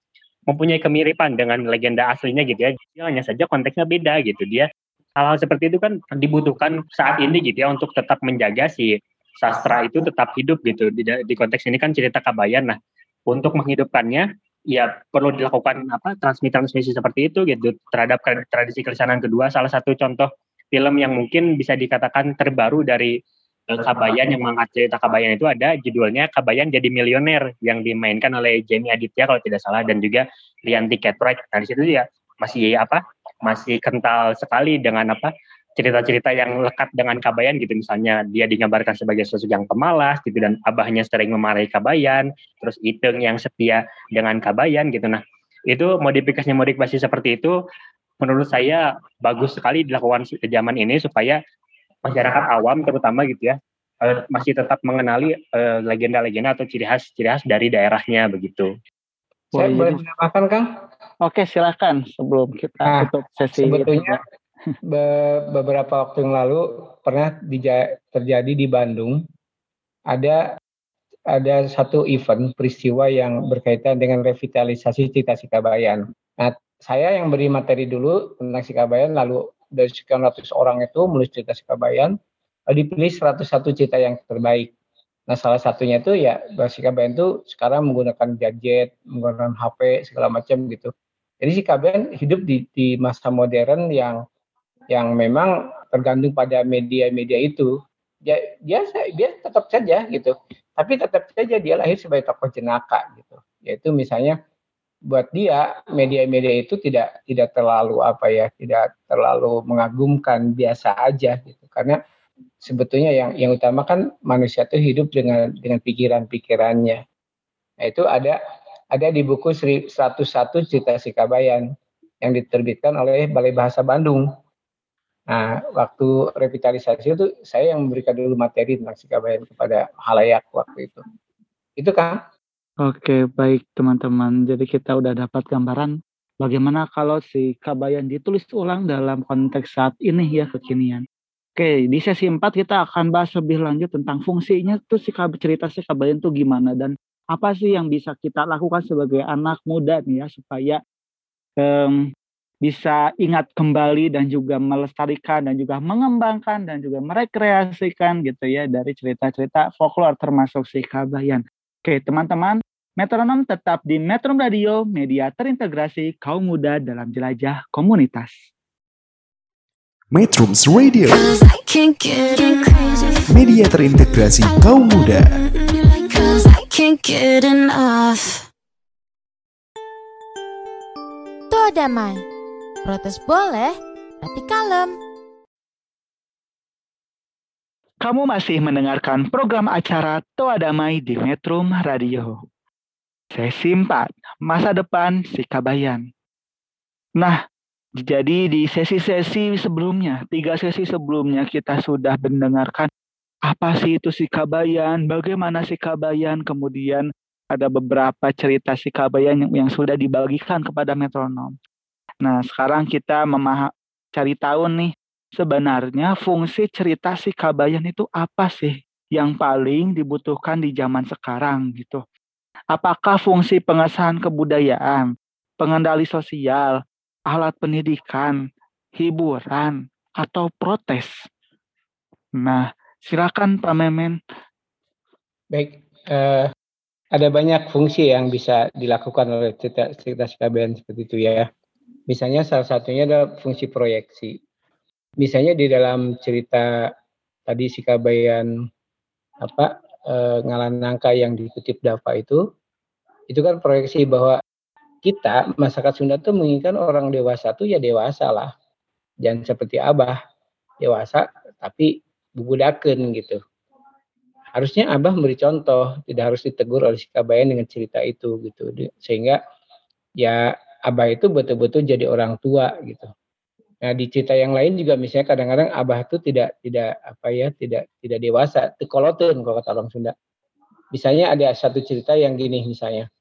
mempunyai kemiripan dengan legenda aslinya gitu ya. Dia hanya saja konteksnya beda gitu. Dia hal-hal seperti itu kan dibutuhkan saat ini gitu ya untuk tetap menjaga si sastra itu tetap hidup gitu. Di, di konteks ini kan cerita Kabayan. Nah untuk menghidupkannya ya perlu dilakukan apa transmisi-transmisi seperti itu gitu terhadap tradisi kelisanan kedua salah satu contoh film yang mungkin bisa dikatakan terbaru dari uh, Kabayan yang mengangkat cerita Kabayan itu ada judulnya Kabayan jadi milioner yang dimainkan oleh Jamie Aditya kalau tidak salah dan juga Rianti Cartwright nah di situ ya masih apa masih kental sekali dengan apa cerita-cerita yang lekat dengan Kabayan gitu misalnya dia digambarkan sebagai sosok yang pemalas gitu dan abahnya sering memarahi Kabayan terus Iteng yang setia dengan Kabayan gitu nah itu modifikasinya modifikasi seperti itu menurut saya bagus sekali dilakukan di zaman ini supaya masyarakat awam terutama gitu ya eh, masih tetap mengenali eh, legenda-legenda atau ciri khas ciri khas dari daerahnya begitu. Saya boleh menambahkan Kang? Oke silakan sebelum kita nah, tutup sesi. Sebetulnya be beberapa waktu yang lalu pernah terjadi di Bandung ada ada satu event peristiwa yang berkaitan dengan revitalisasi Cita Sikabayan. Nah, saya yang beri materi dulu tentang Sikabayan, lalu dari sekian ratus orang itu menulis cerita Sikabayan, dipilih 101 cerita yang terbaik. Nah, salah satunya itu ya Sikabayan itu sekarang menggunakan gadget, menggunakan HP segala macam gitu. Jadi Sikabayan hidup di, di masa modern yang yang memang tergantung pada media-media itu. Dia dia dia tetap saja gitu. Tapi tetap saja dia lahir sebagai tokoh jenaka gitu. Yaitu misalnya buat dia media-media itu tidak tidak terlalu apa ya tidak terlalu mengagumkan biasa aja gitu. Karena sebetulnya yang yang utama kan manusia itu hidup dengan dengan pikiran-pikirannya nah itu ada ada di buku 101 cerita Sikabayan yang diterbitkan oleh Balai Bahasa Bandung Nah, waktu revitalisasi itu saya yang memberikan dulu materi tentang Sikabayan kepada halayak waktu itu. Itu kan? Oke, baik teman-teman. Jadi kita udah dapat gambaran bagaimana kalau si Kabayan ditulis ulang dalam konteks saat ini ya kekinian. Oke, di sesi 4 kita akan bahas lebih lanjut tentang fungsinya tuh si cerita si Kabayan tuh gimana dan apa sih yang bisa kita lakukan sebagai anak muda nih ya supaya um, bisa ingat kembali dan juga melestarikan dan juga mengembangkan dan juga merekreasikan gitu ya dari cerita-cerita folklore termasuk si Kabayan. Oke, teman-teman, Metronom tetap di Metron Radio, media terintegrasi kaum muda dalam jelajah komunitas. Metrums Radio, media terintegrasi kaum muda. Tuh damai Protes boleh, tapi kalem. Kamu masih mendengarkan program acara Toa Damai di Metro Radio. Sesi 4, masa depan si Kabayan. Nah, jadi di sesi-sesi sebelumnya, tiga sesi sebelumnya kita sudah mendengarkan apa sih itu si Kabayan, bagaimana si Kabayan, kemudian ada beberapa cerita si Kabayan yang, yang sudah dibagikan kepada metronom. Nah, sekarang kita memah cari tahu nih sebenarnya fungsi cerita si Kabayan itu apa sih yang paling dibutuhkan di zaman sekarang gitu. Apakah fungsi pengesahan kebudayaan, pengendali sosial, alat pendidikan, hiburan, atau protes? Nah, silakan Pak Memen. Baik, uh, ada banyak fungsi yang bisa dilakukan oleh cerita, cerita Kabayan seperti itu ya. Misalnya salah satunya adalah fungsi proyeksi. Misalnya di dalam cerita tadi si Kabayan apa e, ngalan nangka yang dikutip Dava itu itu kan proyeksi bahwa kita masyarakat Sunda tuh menginginkan orang dewasa tuh ya dewasa lah jangan seperti abah dewasa tapi bubudaken gitu. Harusnya Abah memberi contoh, tidak harus ditegur oleh si Kabayan dengan cerita itu gitu. Sehingga ya Abah itu betul-betul jadi orang tua gitu. Nah di cerita yang lain juga misalnya kadang-kadang Abah itu tidak tidak apa ya tidak tidak dewasa, tekoloten kalau kata orang Sunda. Misalnya ada satu cerita yang gini misalnya.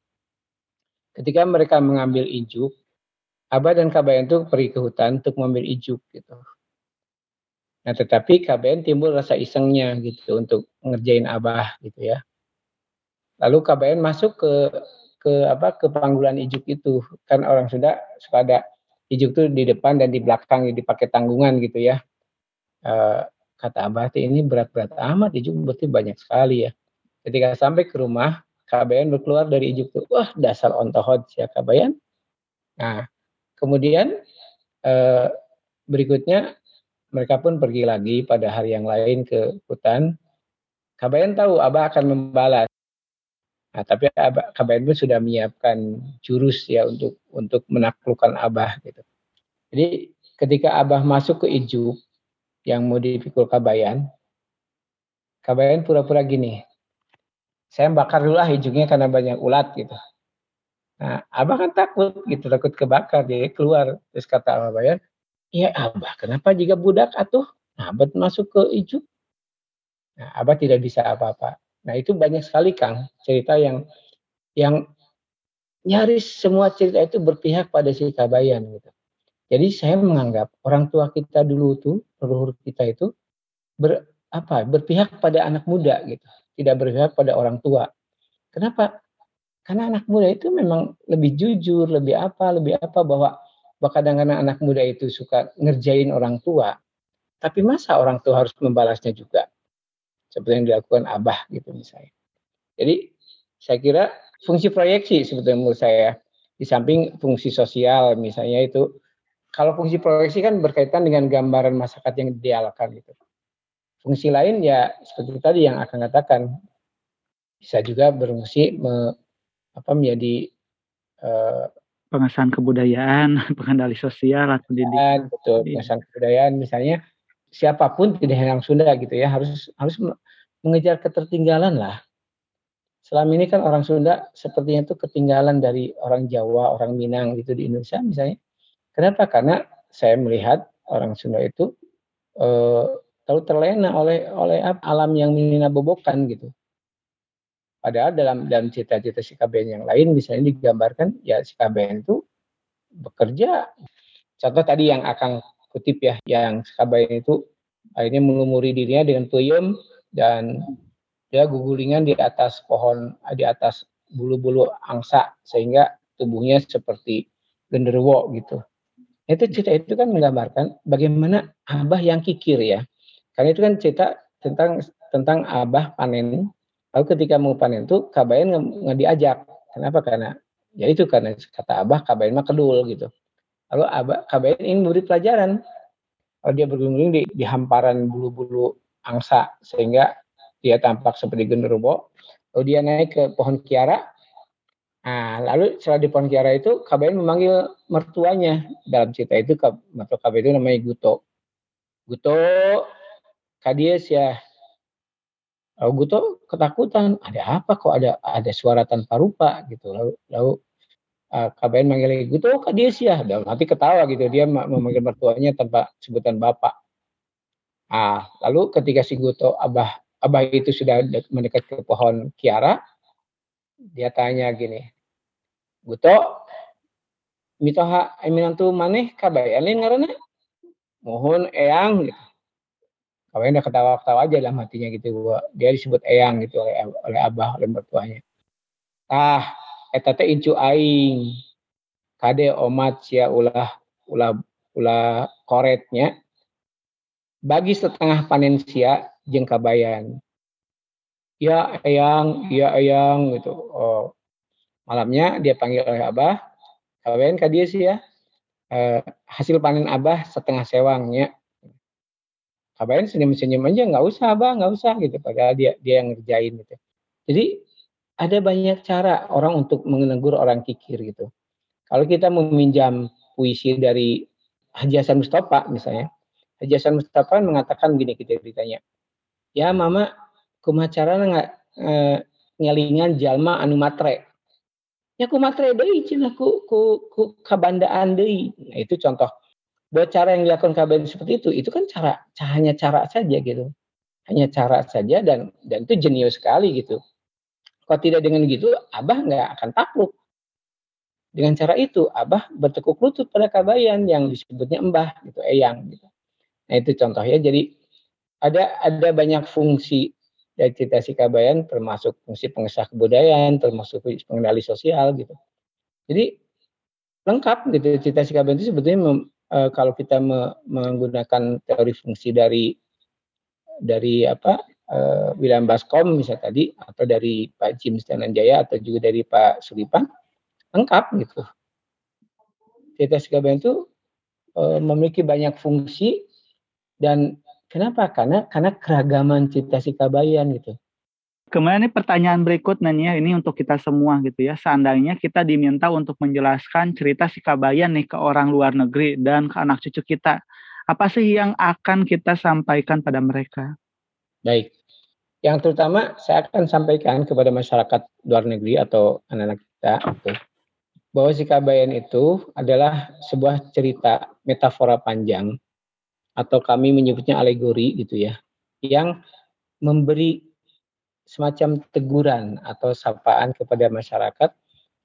Ketika mereka mengambil ijuk, Abah dan Kabayan itu pergi ke hutan untuk mengambil ijuk gitu. Nah, tetapi KBN timbul rasa isengnya gitu untuk ngerjain Abah gitu ya. Lalu KBN masuk ke ke apa ke panggulan ijuk itu. Kan orang Sunda suka ada ijuk tuh di depan dan di belakang dipakai tanggungan gitu ya. Eh, kata Abah "Teh, ini berat-berat amat ijuk berarti banyak sekali ya. Ketika sampai ke rumah, KBN berkeluar dari ijuk tuh. Wah, dasar ontohot ya KBN. Nah, kemudian eh, berikutnya mereka pun pergi lagi pada hari yang lain ke hutan. Kabayan tahu Abah akan membalas. Nah, tapi Abah, Kabayan pun sudah menyiapkan jurus ya untuk untuk menaklukkan Abah gitu. Jadi ketika Abah masuk ke Ijuk yang mau dipikul Kabayan, Kabayan pura-pura gini. Saya bakar dulu lah Ijuknya karena banyak ulat gitu. Nah, Abah kan takut gitu, takut kebakar, jadi keluar. Terus kata Abah Bayan, Iya Abah, kenapa jika budak atuh? Nah, Abah masuk ke ijuk. Nah, Abah tidak bisa apa-apa. Nah, itu banyak sekali Kang cerita yang yang nyaris semua cerita itu berpihak pada si Kabayan gitu. Jadi saya menganggap orang tua kita dulu tuh, leluhur kita itu ber, apa? berpihak pada anak muda gitu, tidak berpihak pada orang tua. Kenapa? Karena anak muda itu memang lebih jujur, lebih apa, lebih apa bahwa kadang-kadang anak muda itu suka ngerjain orang tua, tapi masa orang tua harus membalasnya juga? Seperti yang dilakukan Abah gitu misalnya. Jadi saya kira fungsi proyeksi sebetulnya menurut saya di samping fungsi sosial misalnya itu kalau fungsi proyeksi kan berkaitan dengan gambaran masyarakat yang idealkan gitu. Fungsi lain ya seperti tadi yang akan katakan bisa juga berfungsi me, apa menjadi eh, pengesahan kebudayaan, pengendali sosial atau pendidikan. betul Iya. pengesahan kebudayaan misalnya siapa pun tidak hanya orang Sunda gitu ya harus harus me- mengejar ketertinggalan lah. Selama ini kan orang Sunda sepertinya itu ketinggalan dari orang Jawa, orang Minang gitu di Indonesia misalnya. Kenapa? Karena saya melihat orang Sunda itu eh, terlalu terlena oleh oleh alam yang bobokan gitu. Padahal dalam dalam cita-cita si KBN yang lain misalnya digambarkan ya si KBN itu bekerja. Contoh tadi yang akan kutip ya, yang si KBN itu akhirnya melumuri dirinya dengan peyem dan dia gugulingan di atas pohon, di atas bulu-bulu angsa sehingga tubuhnya seperti genderuwo gitu. Itu cerita itu kan menggambarkan bagaimana Abah yang kikir ya. Karena itu kan cerita tentang tentang Abah panen Lalu ketika mau panen itu Kabayan nggak diajak. Kenapa? Karena ya itu karena kata Abah Kabayan mah kedul gitu. Lalu Abah Kabayan ingin memberi pelajaran. Kalau dia berguling di, di hamparan bulu-bulu angsa sehingga dia tampak seperti genderuwo. Lalu dia naik ke pohon kiara. Nah, lalu setelah di pohon kiara itu Kabayan memanggil mertuanya. Dalam cerita itu mertua Kabayan itu namanya Guto. Guto, Kadies ya, Lalu Guto ketakutan, ada apa kok ada ada suara tanpa rupa gitu. Lalu lalu uh, KBN manggil Guto dia sih ya. Dalam hati ketawa gitu, dia ma- memanggil mertuanya tanpa sebutan bapak. Ah, lalu ketika si Guto abah abah itu sudah de- mendekat ke pohon kiara, dia tanya gini, Guto, mitoha eminantu maneh kabayan lain ngaranna? Mohon eyang gitu. Kawan udah ketawa-ketawa aja dalam hatinya gitu. Bahwa dia disebut eyang gitu oleh oleh abah oleh mertuanya. Ah, eta teh incu aing. Kade omat sia ulah ulah ulah koretnya. Bagi setengah panen sia jeung kabayan. Ya eyang, ya eyang gitu. Oh. Malamnya dia panggil oleh abah. Kabayan ka dia sih ya. Eh, hasil panen abah setengah sewangnya kabarin senyum-senyum aja nggak usah abah nggak usah gitu. Padahal dia dia yang ngerjain gitu. Jadi ada banyak cara orang untuk menegur orang kikir gitu. Kalau kita meminjam puisi dari Haji Hasan Mustafa misalnya Haji Hasan Mustafa mengatakan gini kita ditanya ya mama kumaha carana nggak eh, ngelingan jalma anu matre. Ya ku matre deui cenah ku ku ku kabandaan deui. Nah itu contoh buat cara yang dilakukan KBN seperti itu itu kan cara hanya cara saja gitu. Hanya cara saja dan dan itu jenius sekali gitu. Kalau tidak dengan gitu abah nggak akan takluk. Dengan cara itu abah bertekuk lutut pada kabayan yang disebutnya embah gitu eyang gitu. Nah itu contohnya. Jadi ada ada banyak fungsi dari cita kabayan termasuk fungsi pengesah kebudayaan termasuk pengendali sosial gitu. Jadi lengkap gitu cita kabayan itu sebetulnya e, kalau kita me, menggunakan teori fungsi dari dari apa e, William Baskom misalnya tadi atau dari Pak Jim Stananjaya atau juga dari Pak Sulipan lengkap gitu cita kabayan itu e, memiliki banyak fungsi dan Kenapa? Karena karena keragaman cita sikabayan gitu. Kemudian ini pertanyaan berikutnya nih, ini untuk kita semua gitu ya. Seandainya kita diminta untuk menjelaskan cerita Sikabayan nih ke orang luar negeri dan ke anak cucu kita. Apa sih yang akan kita sampaikan pada mereka? Baik. Yang terutama saya akan sampaikan kepada masyarakat luar negeri atau anak-anak kita gitu, bahwa Sikabayan itu adalah sebuah cerita metafora panjang atau kami menyebutnya alegori gitu ya, yang memberi semacam teguran atau sapaan kepada masyarakat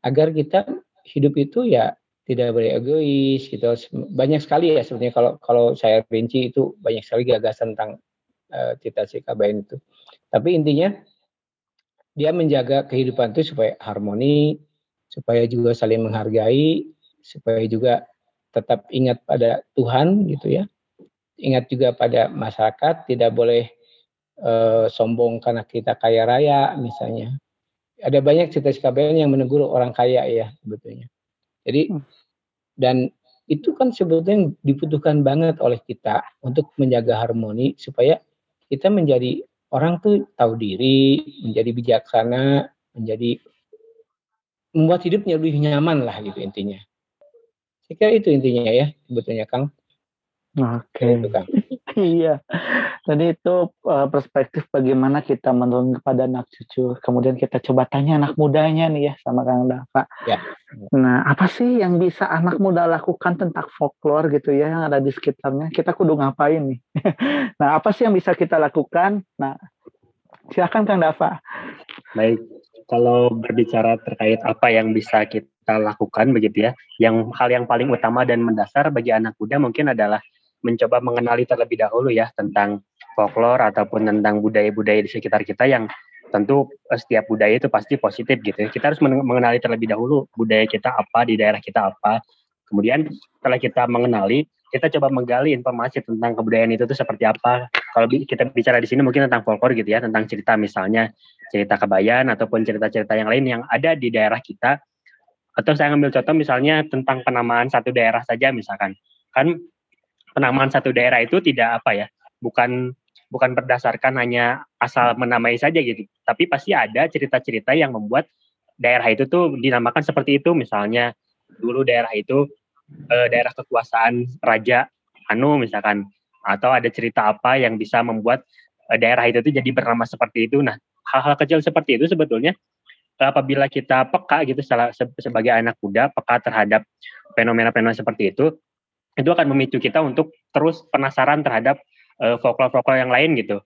agar kita hidup itu ya tidak boleh egois gitu. Banyak sekali ya sebenarnya kalau kalau saya rinci itu banyak sekali gagasan tentang uh, cita-cita kabain itu. Tapi intinya dia menjaga kehidupan itu supaya harmoni, supaya juga saling menghargai, supaya juga tetap ingat pada Tuhan gitu ya ingat juga pada masyarakat tidak boleh uh, sombong karena kita kaya raya misalnya. Ada banyak cerita KBN yang menegur orang kaya ya sebetulnya. Jadi hmm. dan itu kan sebetulnya dibutuhkan banget oleh kita untuk menjaga harmoni supaya kita menjadi orang tuh tahu diri, menjadi bijaksana, menjadi membuat hidupnya lebih nyaman lah gitu intinya. Saya kira itu intinya ya sebetulnya Kang. Oke. Okay. iya. Jadi itu uh, perspektif bagaimana kita menurun kepada anak cucu. Kemudian kita coba tanya anak mudanya nih ya sama Kang Dava. Ya. Nah, apa sih yang bisa anak muda lakukan tentang folklore gitu ya yang ada di sekitarnya? Kita kudu ngapain nih? nah, apa sih yang bisa kita lakukan? Nah, silakan Kang Dava. Baik. Kalau berbicara terkait apa yang bisa kita lakukan begitu ya, yang hal yang paling utama dan mendasar bagi anak muda mungkin adalah mencoba mengenali terlebih dahulu ya tentang folklore ataupun tentang budaya-budaya di sekitar kita yang tentu eh, setiap budaya itu pasti positif gitu. Ya. Kita harus mengenali terlebih dahulu budaya kita apa di daerah kita apa. Kemudian setelah kita mengenali, kita coba menggali informasi tentang kebudayaan itu tuh seperti apa. Kalau kita bicara di sini mungkin tentang folklore gitu ya, tentang cerita misalnya cerita kebayan ataupun cerita-cerita yang lain yang ada di daerah kita. Atau saya ambil contoh misalnya tentang penamaan satu daerah saja misalkan. Kan penamaan satu daerah itu tidak apa ya, bukan bukan berdasarkan hanya asal menamai saja gitu, tapi pasti ada cerita-cerita yang membuat daerah itu tuh dinamakan seperti itu. Misalnya dulu daerah itu eh, daerah kekuasaan raja Anu misalkan, atau ada cerita apa yang bisa membuat eh, daerah itu tuh jadi bernama seperti itu. Nah, hal-hal kecil seperti itu sebetulnya apabila kita peka gitu sebagai anak muda peka terhadap fenomena-fenomena seperti itu itu akan memicu kita untuk terus penasaran terhadap uh, folklore-folklore yang lain gitu.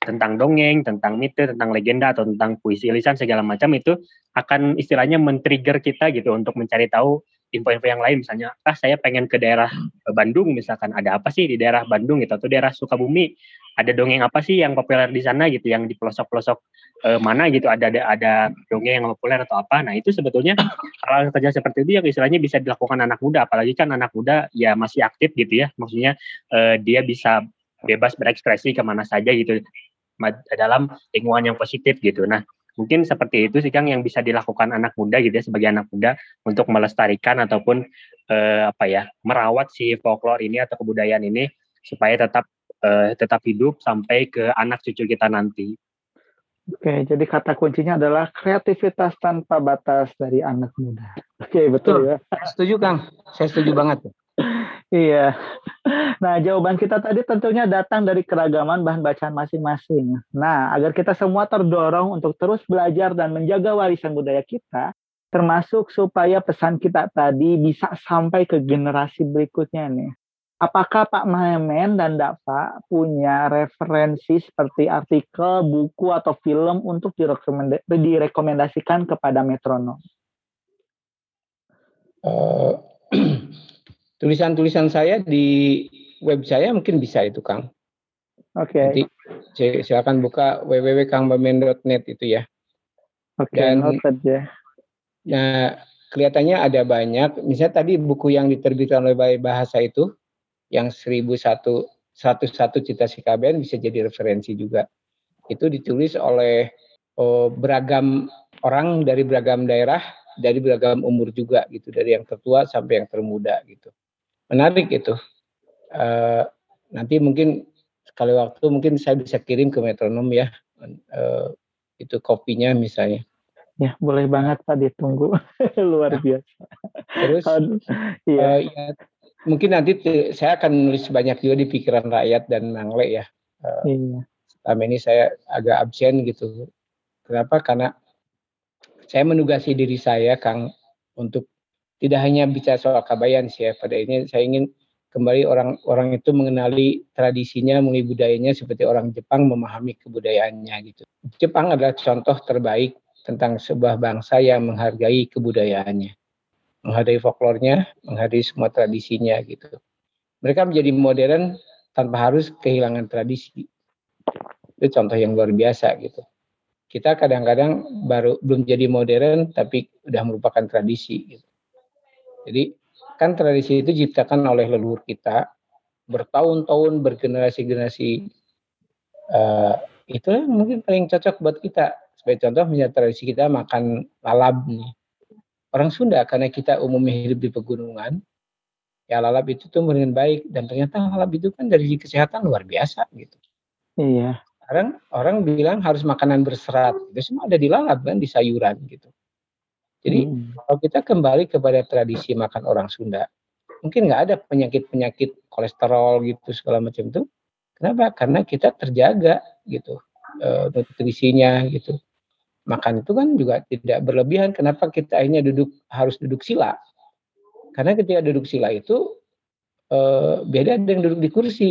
Tentang dongeng, tentang mite, tentang legenda atau tentang puisi lisan segala macam itu akan istilahnya men-trigger kita gitu untuk mencari tahu info-info yang lain. Misalnya ah saya pengen ke daerah Bandung misalkan ada apa sih di daerah Bandung gitu atau daerah Sukabumi? Ada dongeng apa sih yang populer di sana gitu yang di pelosok-pelosok eh, mana gitu? Ada, ada ada dongeng yang populer atau apa? Nah itu sebetulnya hal kerja seperti itu yang istilahnya bisa dilakukan anak muda. Apalagi kan anak muda ya masih aktif gitu ya. Maksudnya eh, dia bisa bebas berekspresi ke mana saja gitu dalam lingkungan yang positif gitu nah Mungkin seperti itu sih Kang yang bisa dilakukan anak muda gitu ya sebagai anak muda untuk melestarikan ataupun eh, apa ya merawat si folklore ini atau kebudayaan ini supaya tetap eh, tetap hidup sampai ke anak cucu kita nanti. Oke, jadi kata kuncinya adalah kreativitas tanpa batas dari anak muda. Oke, betul, betul ya. Setuju Kang, saya setuju banget. Iya. Nah, jawaban kita tadi tentunya datang dari keragaman bahan bacaan masing-masing. Nah, agar kita semua terdorong untuk terus belajar dan menjaga warisan budaya kita, termasuk supaya pesan kita tadi bisa sampai ke generasi berikutnya nih. Apakah Pak Mahemen dan Dava punya referensi seperti artikel, buku, atau film untuk direkomenda- direkomendasikan kepada metronom? Eh, tulisan-tulisan saya di web saya mungkin bisa itu Kang. Oke. Nanti si- silakan buka www.kangbamen.net itu ya. Oke, Dan noted ya. Nah, kelihatannya ada banyak. Misalnya tadi buku yang diterbitkan oleh Bahasa itu, yang 1001 101 Cita Si KBN bisa jadi referensi juga. Itu ditulis oleh oh, beragam orang dari beragam daerah, dari beragam umur juga gitu, dari yang tertua sampai yang termuda gitu. Menarik itu. Eh, nanti mungkin sekali waktu mungkin saya bisa kirim ke metronom ya, eh, itu kopinya misalnya. Ya, boleh banget Pak ditunggu. Luar biasa. Terus Iya. Eh, ya, mungkin nanti saya akan nulis banyak juga di pikiran rakyat dan Mangle ya. Eh, Iya. selama ini saya agak absen gitu. Kenapa? Karena saya menugasi diri saya, Kang, untuk tidak hanya bicara soal kabayan sih ya. Pada ini saya ingin kembali orang-orang itu mengenali tradisinya, mengenali budayanya seperti orang Jepang memahami kebudayaannya gitu. Jepang adalah contoh terbaik tentang sebuah bangsa yang menghargai kebudayaannya menghargai folklornya, menghargai semua tradisinya gitu. Mereka menjadi modern tanpa harus kehilangan tradisi. Itu contoh yang luar biasa gitu. Kita kadang-kadang baru belum jadi modern tapi udah merupakan tradisi gitu. Jadi kan tradisi itu diciptakan oleh leluhur kita bertahun-tahun bergenerasi-generasi eh itu yang mungkin paling cocok buat kita. Sebagai contoh misalnya tradisi kita makan lalap nih. Orang Sunda karena kita umumnya hidup di pegunungan ya lalap itu tumbuh dengan baik. Dan ternyata lalap itu kan dari kesehatan luar biasa gitu. Iya. sekarang orang bilang harus makanan berserat. Itu semua ada di lalap kan di sayuran gitu jadi Hmm. kalau kita kembali kepada tradisi makan orang Sunda mungkin nggak ada penyakit-penyakit kolesterol gitu segala macam itu kenapa karena kita terjaga gitu eh, nutrisinya gitu makan itu kan juga tidak berlebihan. Kenapa kita akhirnya duduk harus duduk sila? Karena ketika duduk sila itu eh, beda dengan duduk di kursi.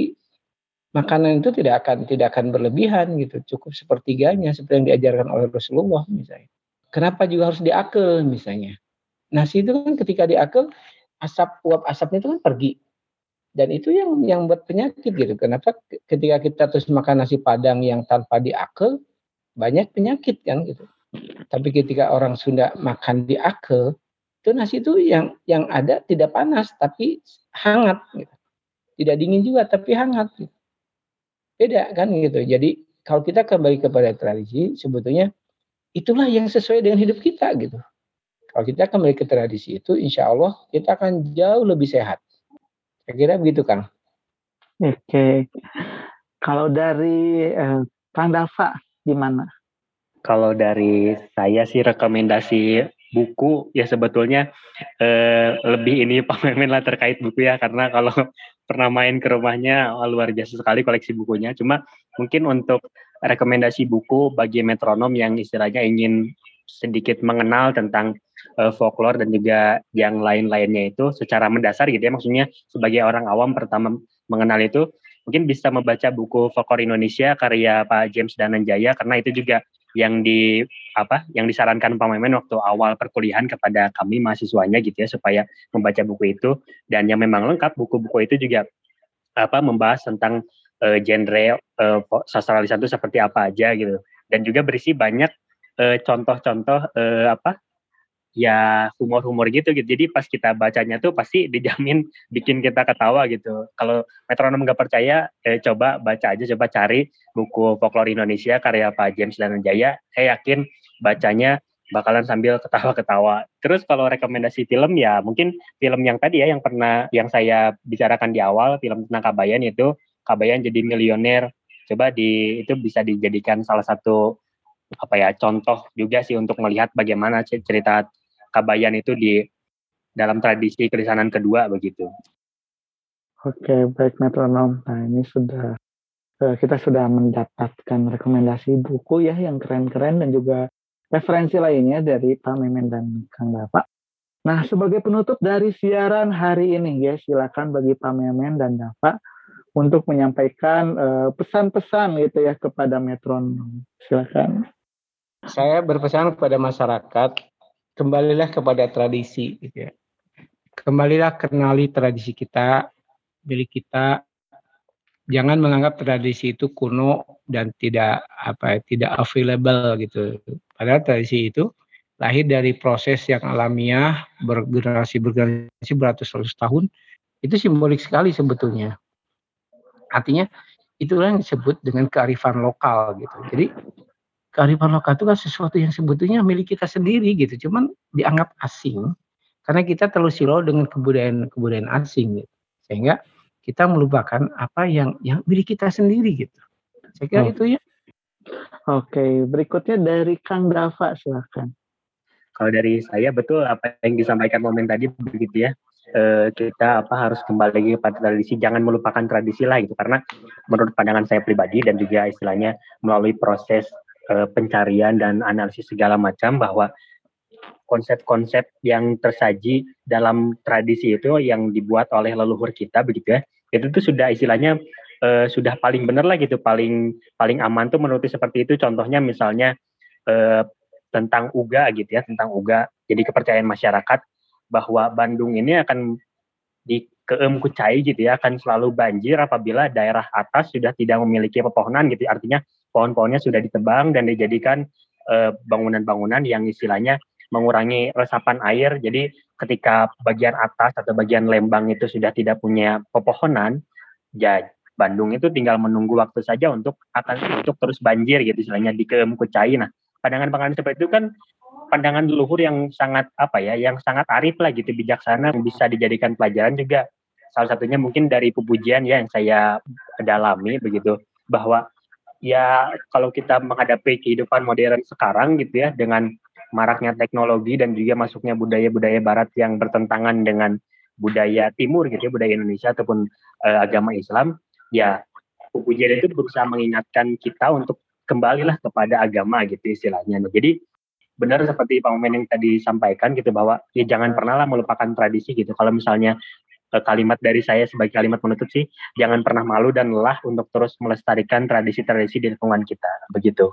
Makanan itu tidak akan tidak akan berlebihan gitu, cukup sepertiganya seperti yang diajarkan oleh Rasulullah misalnya. Kenapa juga harus diakel misalnya? Nasi itu kan ketika diakel asap uap asapnya itu kan pergi dan itu yang yang buat penyakit gitu. Kenapa ketika kita terus makan nasi padang yang tanpa diakel banyak penyakit kan gitu. Tapi ketika orang Sunda makan di ake, itu nasi itu yang yang ada tidak panas tapi hangat gitu. Tidak dingin juga tapi hangat gitu. Beda kan gitu. Jadi kalau kita kembali kepada tradisi sebetulnya itulah yang sesuai dengan hidup kita gitu. Kalau kita kembali ke tradisi itu insya Allah kita akan jauh lebih sehat. Saya kira begitu Kang. Oke. Kalau dari eh, Kang Dava gimana? Kalau dari saya sih rekomendasi buku ya sebetulnya eh, lebih ini Pak Memen lah terkait buku ya karena kalau pernah main ke rumahnya luar biasa sekali koleksi bukunya. Cuma mungkin untuk rekomendasi buku bagi metronom yang istilahnya ingin sedikit mengenal tentang eh, folklore dan juga yang lain-lainnya itu secara mendasar gitu ya. Maksudnya sebagai orang awam pertama mengenal itu mungkin bisa membaca buku folklore Indonesia karya Pak James Dananjaya karena itu juga yang di apa yang disarankan Pak Memen waktu awal perkuliahan kepada kami mahasiswanya gitu ya supaya membaca buku itu. Dan yang memang lengkap buku-buku itu juga apa membahas tentang eh, genre eh, sastra lisan itu seperti apa aja gitu. Dan juga berisi banyak eh, contoh-contoh eh, apa ya humor-humor gitu gitu. Jadi pas kita bacanya tuh pasti dijamin bikin kita ketawa gitu. Kalau metronom nggak percaya eh, coba baca aja coba cari buku folklore Indonesia karya Pak James Dananjaya. Saya yakin bacanya bakalan sambil ketawa-ketawa. Terus kalau rekomendasi film ya mungkin film yang tadi ya yang pernah yang saya bicarakan di awal film tentang Kabayan itu Kabayan jadi milioner coba di itu bisa dijadikan salah satu apa ya contoh juga sih untuk melihat bagaimana cerita Kabayan itu di dalam tradisi kelisanan kedua begitu. Oke, baik metronom. Nah, ini sudah eh, kita sudah mendapatkan rekomendasi buku ya yang keren-keren dan juga referensi lainnya dari Pak Memen dan Kang Bapak. Nah, sebagai penutup dari siaran hari ini, ya, silakan bagi Pak Memen dan Bapak untuk menyampaikan eh, pesan-pesan gitu ya kepada metronom. Silakan. Saya berpesan kepada masyarakat, kembalilah kepada tradisi gitu ya. Kembalilah kenali tradisi kita, milik kita jangan menganggap tradisi itu kuno dan tidak apa ya, tidak available gitu. Padahal tradisi itu lahir dari proses yang alamiah bergenerasi bergenerasi beratus-ratus tahun itu simbolik sekali sebetulnya. Artinya itulah yang disebut dengan kearifan lokal gitu. Jadi kearifan lokal itu kan sesuatu yang sebetulnya milik kita sendiri gitu, cuman dianggap asing karena kita terlalu silau dengan kebudayaan-kebudayaan asing gitu. Sehingga kita melupakan apa yang yang milik kita sendiri gitu. Saya kira Oh. itu ya. Oke, berikutnya dari Kang Dava silakan. Kalau dari saya betul apa yang disampaikan momen tadi begitu ya. Eh, kita apa harus kembali lagi pada tradisi, jangan melupakan tradisi lah gitu. Karena menurut pandangan saya pribadi dan juga istilahnya melalui proses eh, pencarian dan analisis segala macam bahwa konsep-konsep yang tersaji dalam tradisi itu yang dibuat oleh leluhur kita begitu ya itu tuh sudah istilahnya eh, sudah paling benar lah gitu. Paling paling aman tuh menurut seperti itu. Contohnya misalnya eh, tentang uga gitu ya tentang uga. Jadi kepercayaan masyarakat bahwa Bandung ini akan di keem kucai gitu ya akan selalu banjir apabila daerah atas sudah tidak memiliki pepohonan gitu artinya pohon-pohonnya sudah ditebang dan dijadikan eh, bangunan-bangunan yang istilahnya mengurangi resapan air. Jadi ketika bagian atas atau bagian lembang itu sudah tidak punya pepohonan, ya Bandung itu tinggal menunggu waktu saja untuk akan untuk terus banjir gitu istilahnya di Kucai. Nah, pandangan-pandangan seperti itu kan pandangan leluhur yang sangat apa ya, yang sangat arif lah gitu, bijaksana, bisa dijadikan pelajaran juga. Salah satunya mungkin dari pujian ya yang saya dalami begitu bahwa ya kalau kita menghadapi kehidupan modern sekarang gitu ya dengan maraknya teknologi dan juga masuknya budaya-budaya barat yang bertentangan dengan budaya timur gitu ya, budaya Indonesia ataupun uh, agama Islam, ya pujian itu berusaha mengingatkan kita untuk kembalilah kepada agama gitu istilahnya. Nah, jadi benar seperti Pak Momen yang tadi sampaikan gitu bahwa ya jangan pernah lah melupakan tradisi gitu. Kalau misalnya uh, kalimat dari saya sebagai kalimat penutup sih, jangan pernah malu dan lelah untuk terus melestarikan tradisi-tradisi di lingkungan kita. Begitu.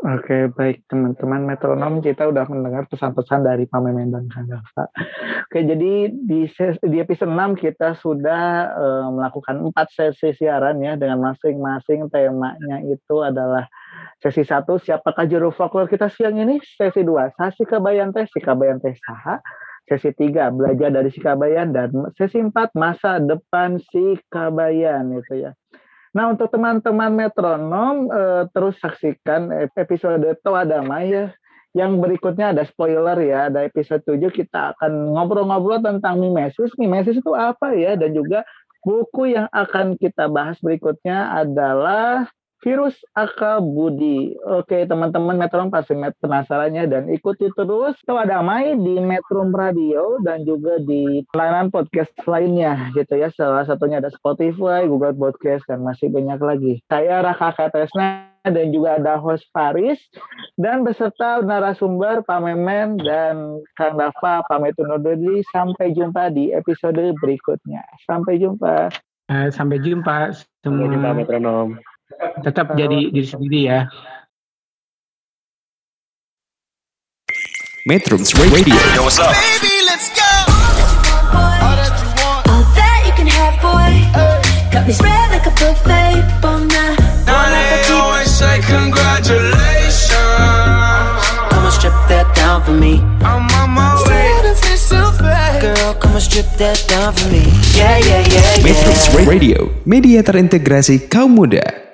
Oke, baik teman-teman metronom kita udah mendengar pesan-pesan dari Pak Memen dan Kang Dava. Oke, jadi di di episode 6 kita sudah eh, melakukan empat sesi siaran ya dengan masing-masing temanya itu adalah sesi satu siapakah juru folklore kita siang ini, sesi dua sasi kabayan teh, si kabayan teh saha, sesi tiga belajar dari si kabayan dan sesi empat masa depan si kabayan itu ya. Nah untuk teman-teman metronom eh, terus saksikan episode Toa Damai ya. Yang berikutnya ada spoiler ya, ada episode 7 kita akan ngobrol-ngobrol tentang mimesis. Mimesis itu apa ya? Dan juga buku yang akan kita bahas berikutnya adalah Virus Akal Budi. Oke, teman-teman Metro pasti penasarannya dan ikuti terus Toa Damai di Metro Radio dan juga di layanan podcast lainnya gitu ya. Salah satunya ada Spotify, Google Podcast dan masih banyak lagi. Saya Raka Katresna dan juga ada host Faris dan beserta narasumber Pak Memen dan Kang Dava pamit undur diri sampai jumpa di episode berikutnya. Sampai jumpa. Eh, sampai jumpa semua. Sampai jumpa metronom. Tetap jadi diri sendiri ya. Metrums Radio Yo, what's up? All that you can have, boy. Got me spread like a buffet. Bon Now they always say congratulations. Come and strip that down for me. I'm on my way. Girl, come and strip that down for me. Yeah, yeah, yeah, Metrums yeah. Radio Media terintegrasi kaum muda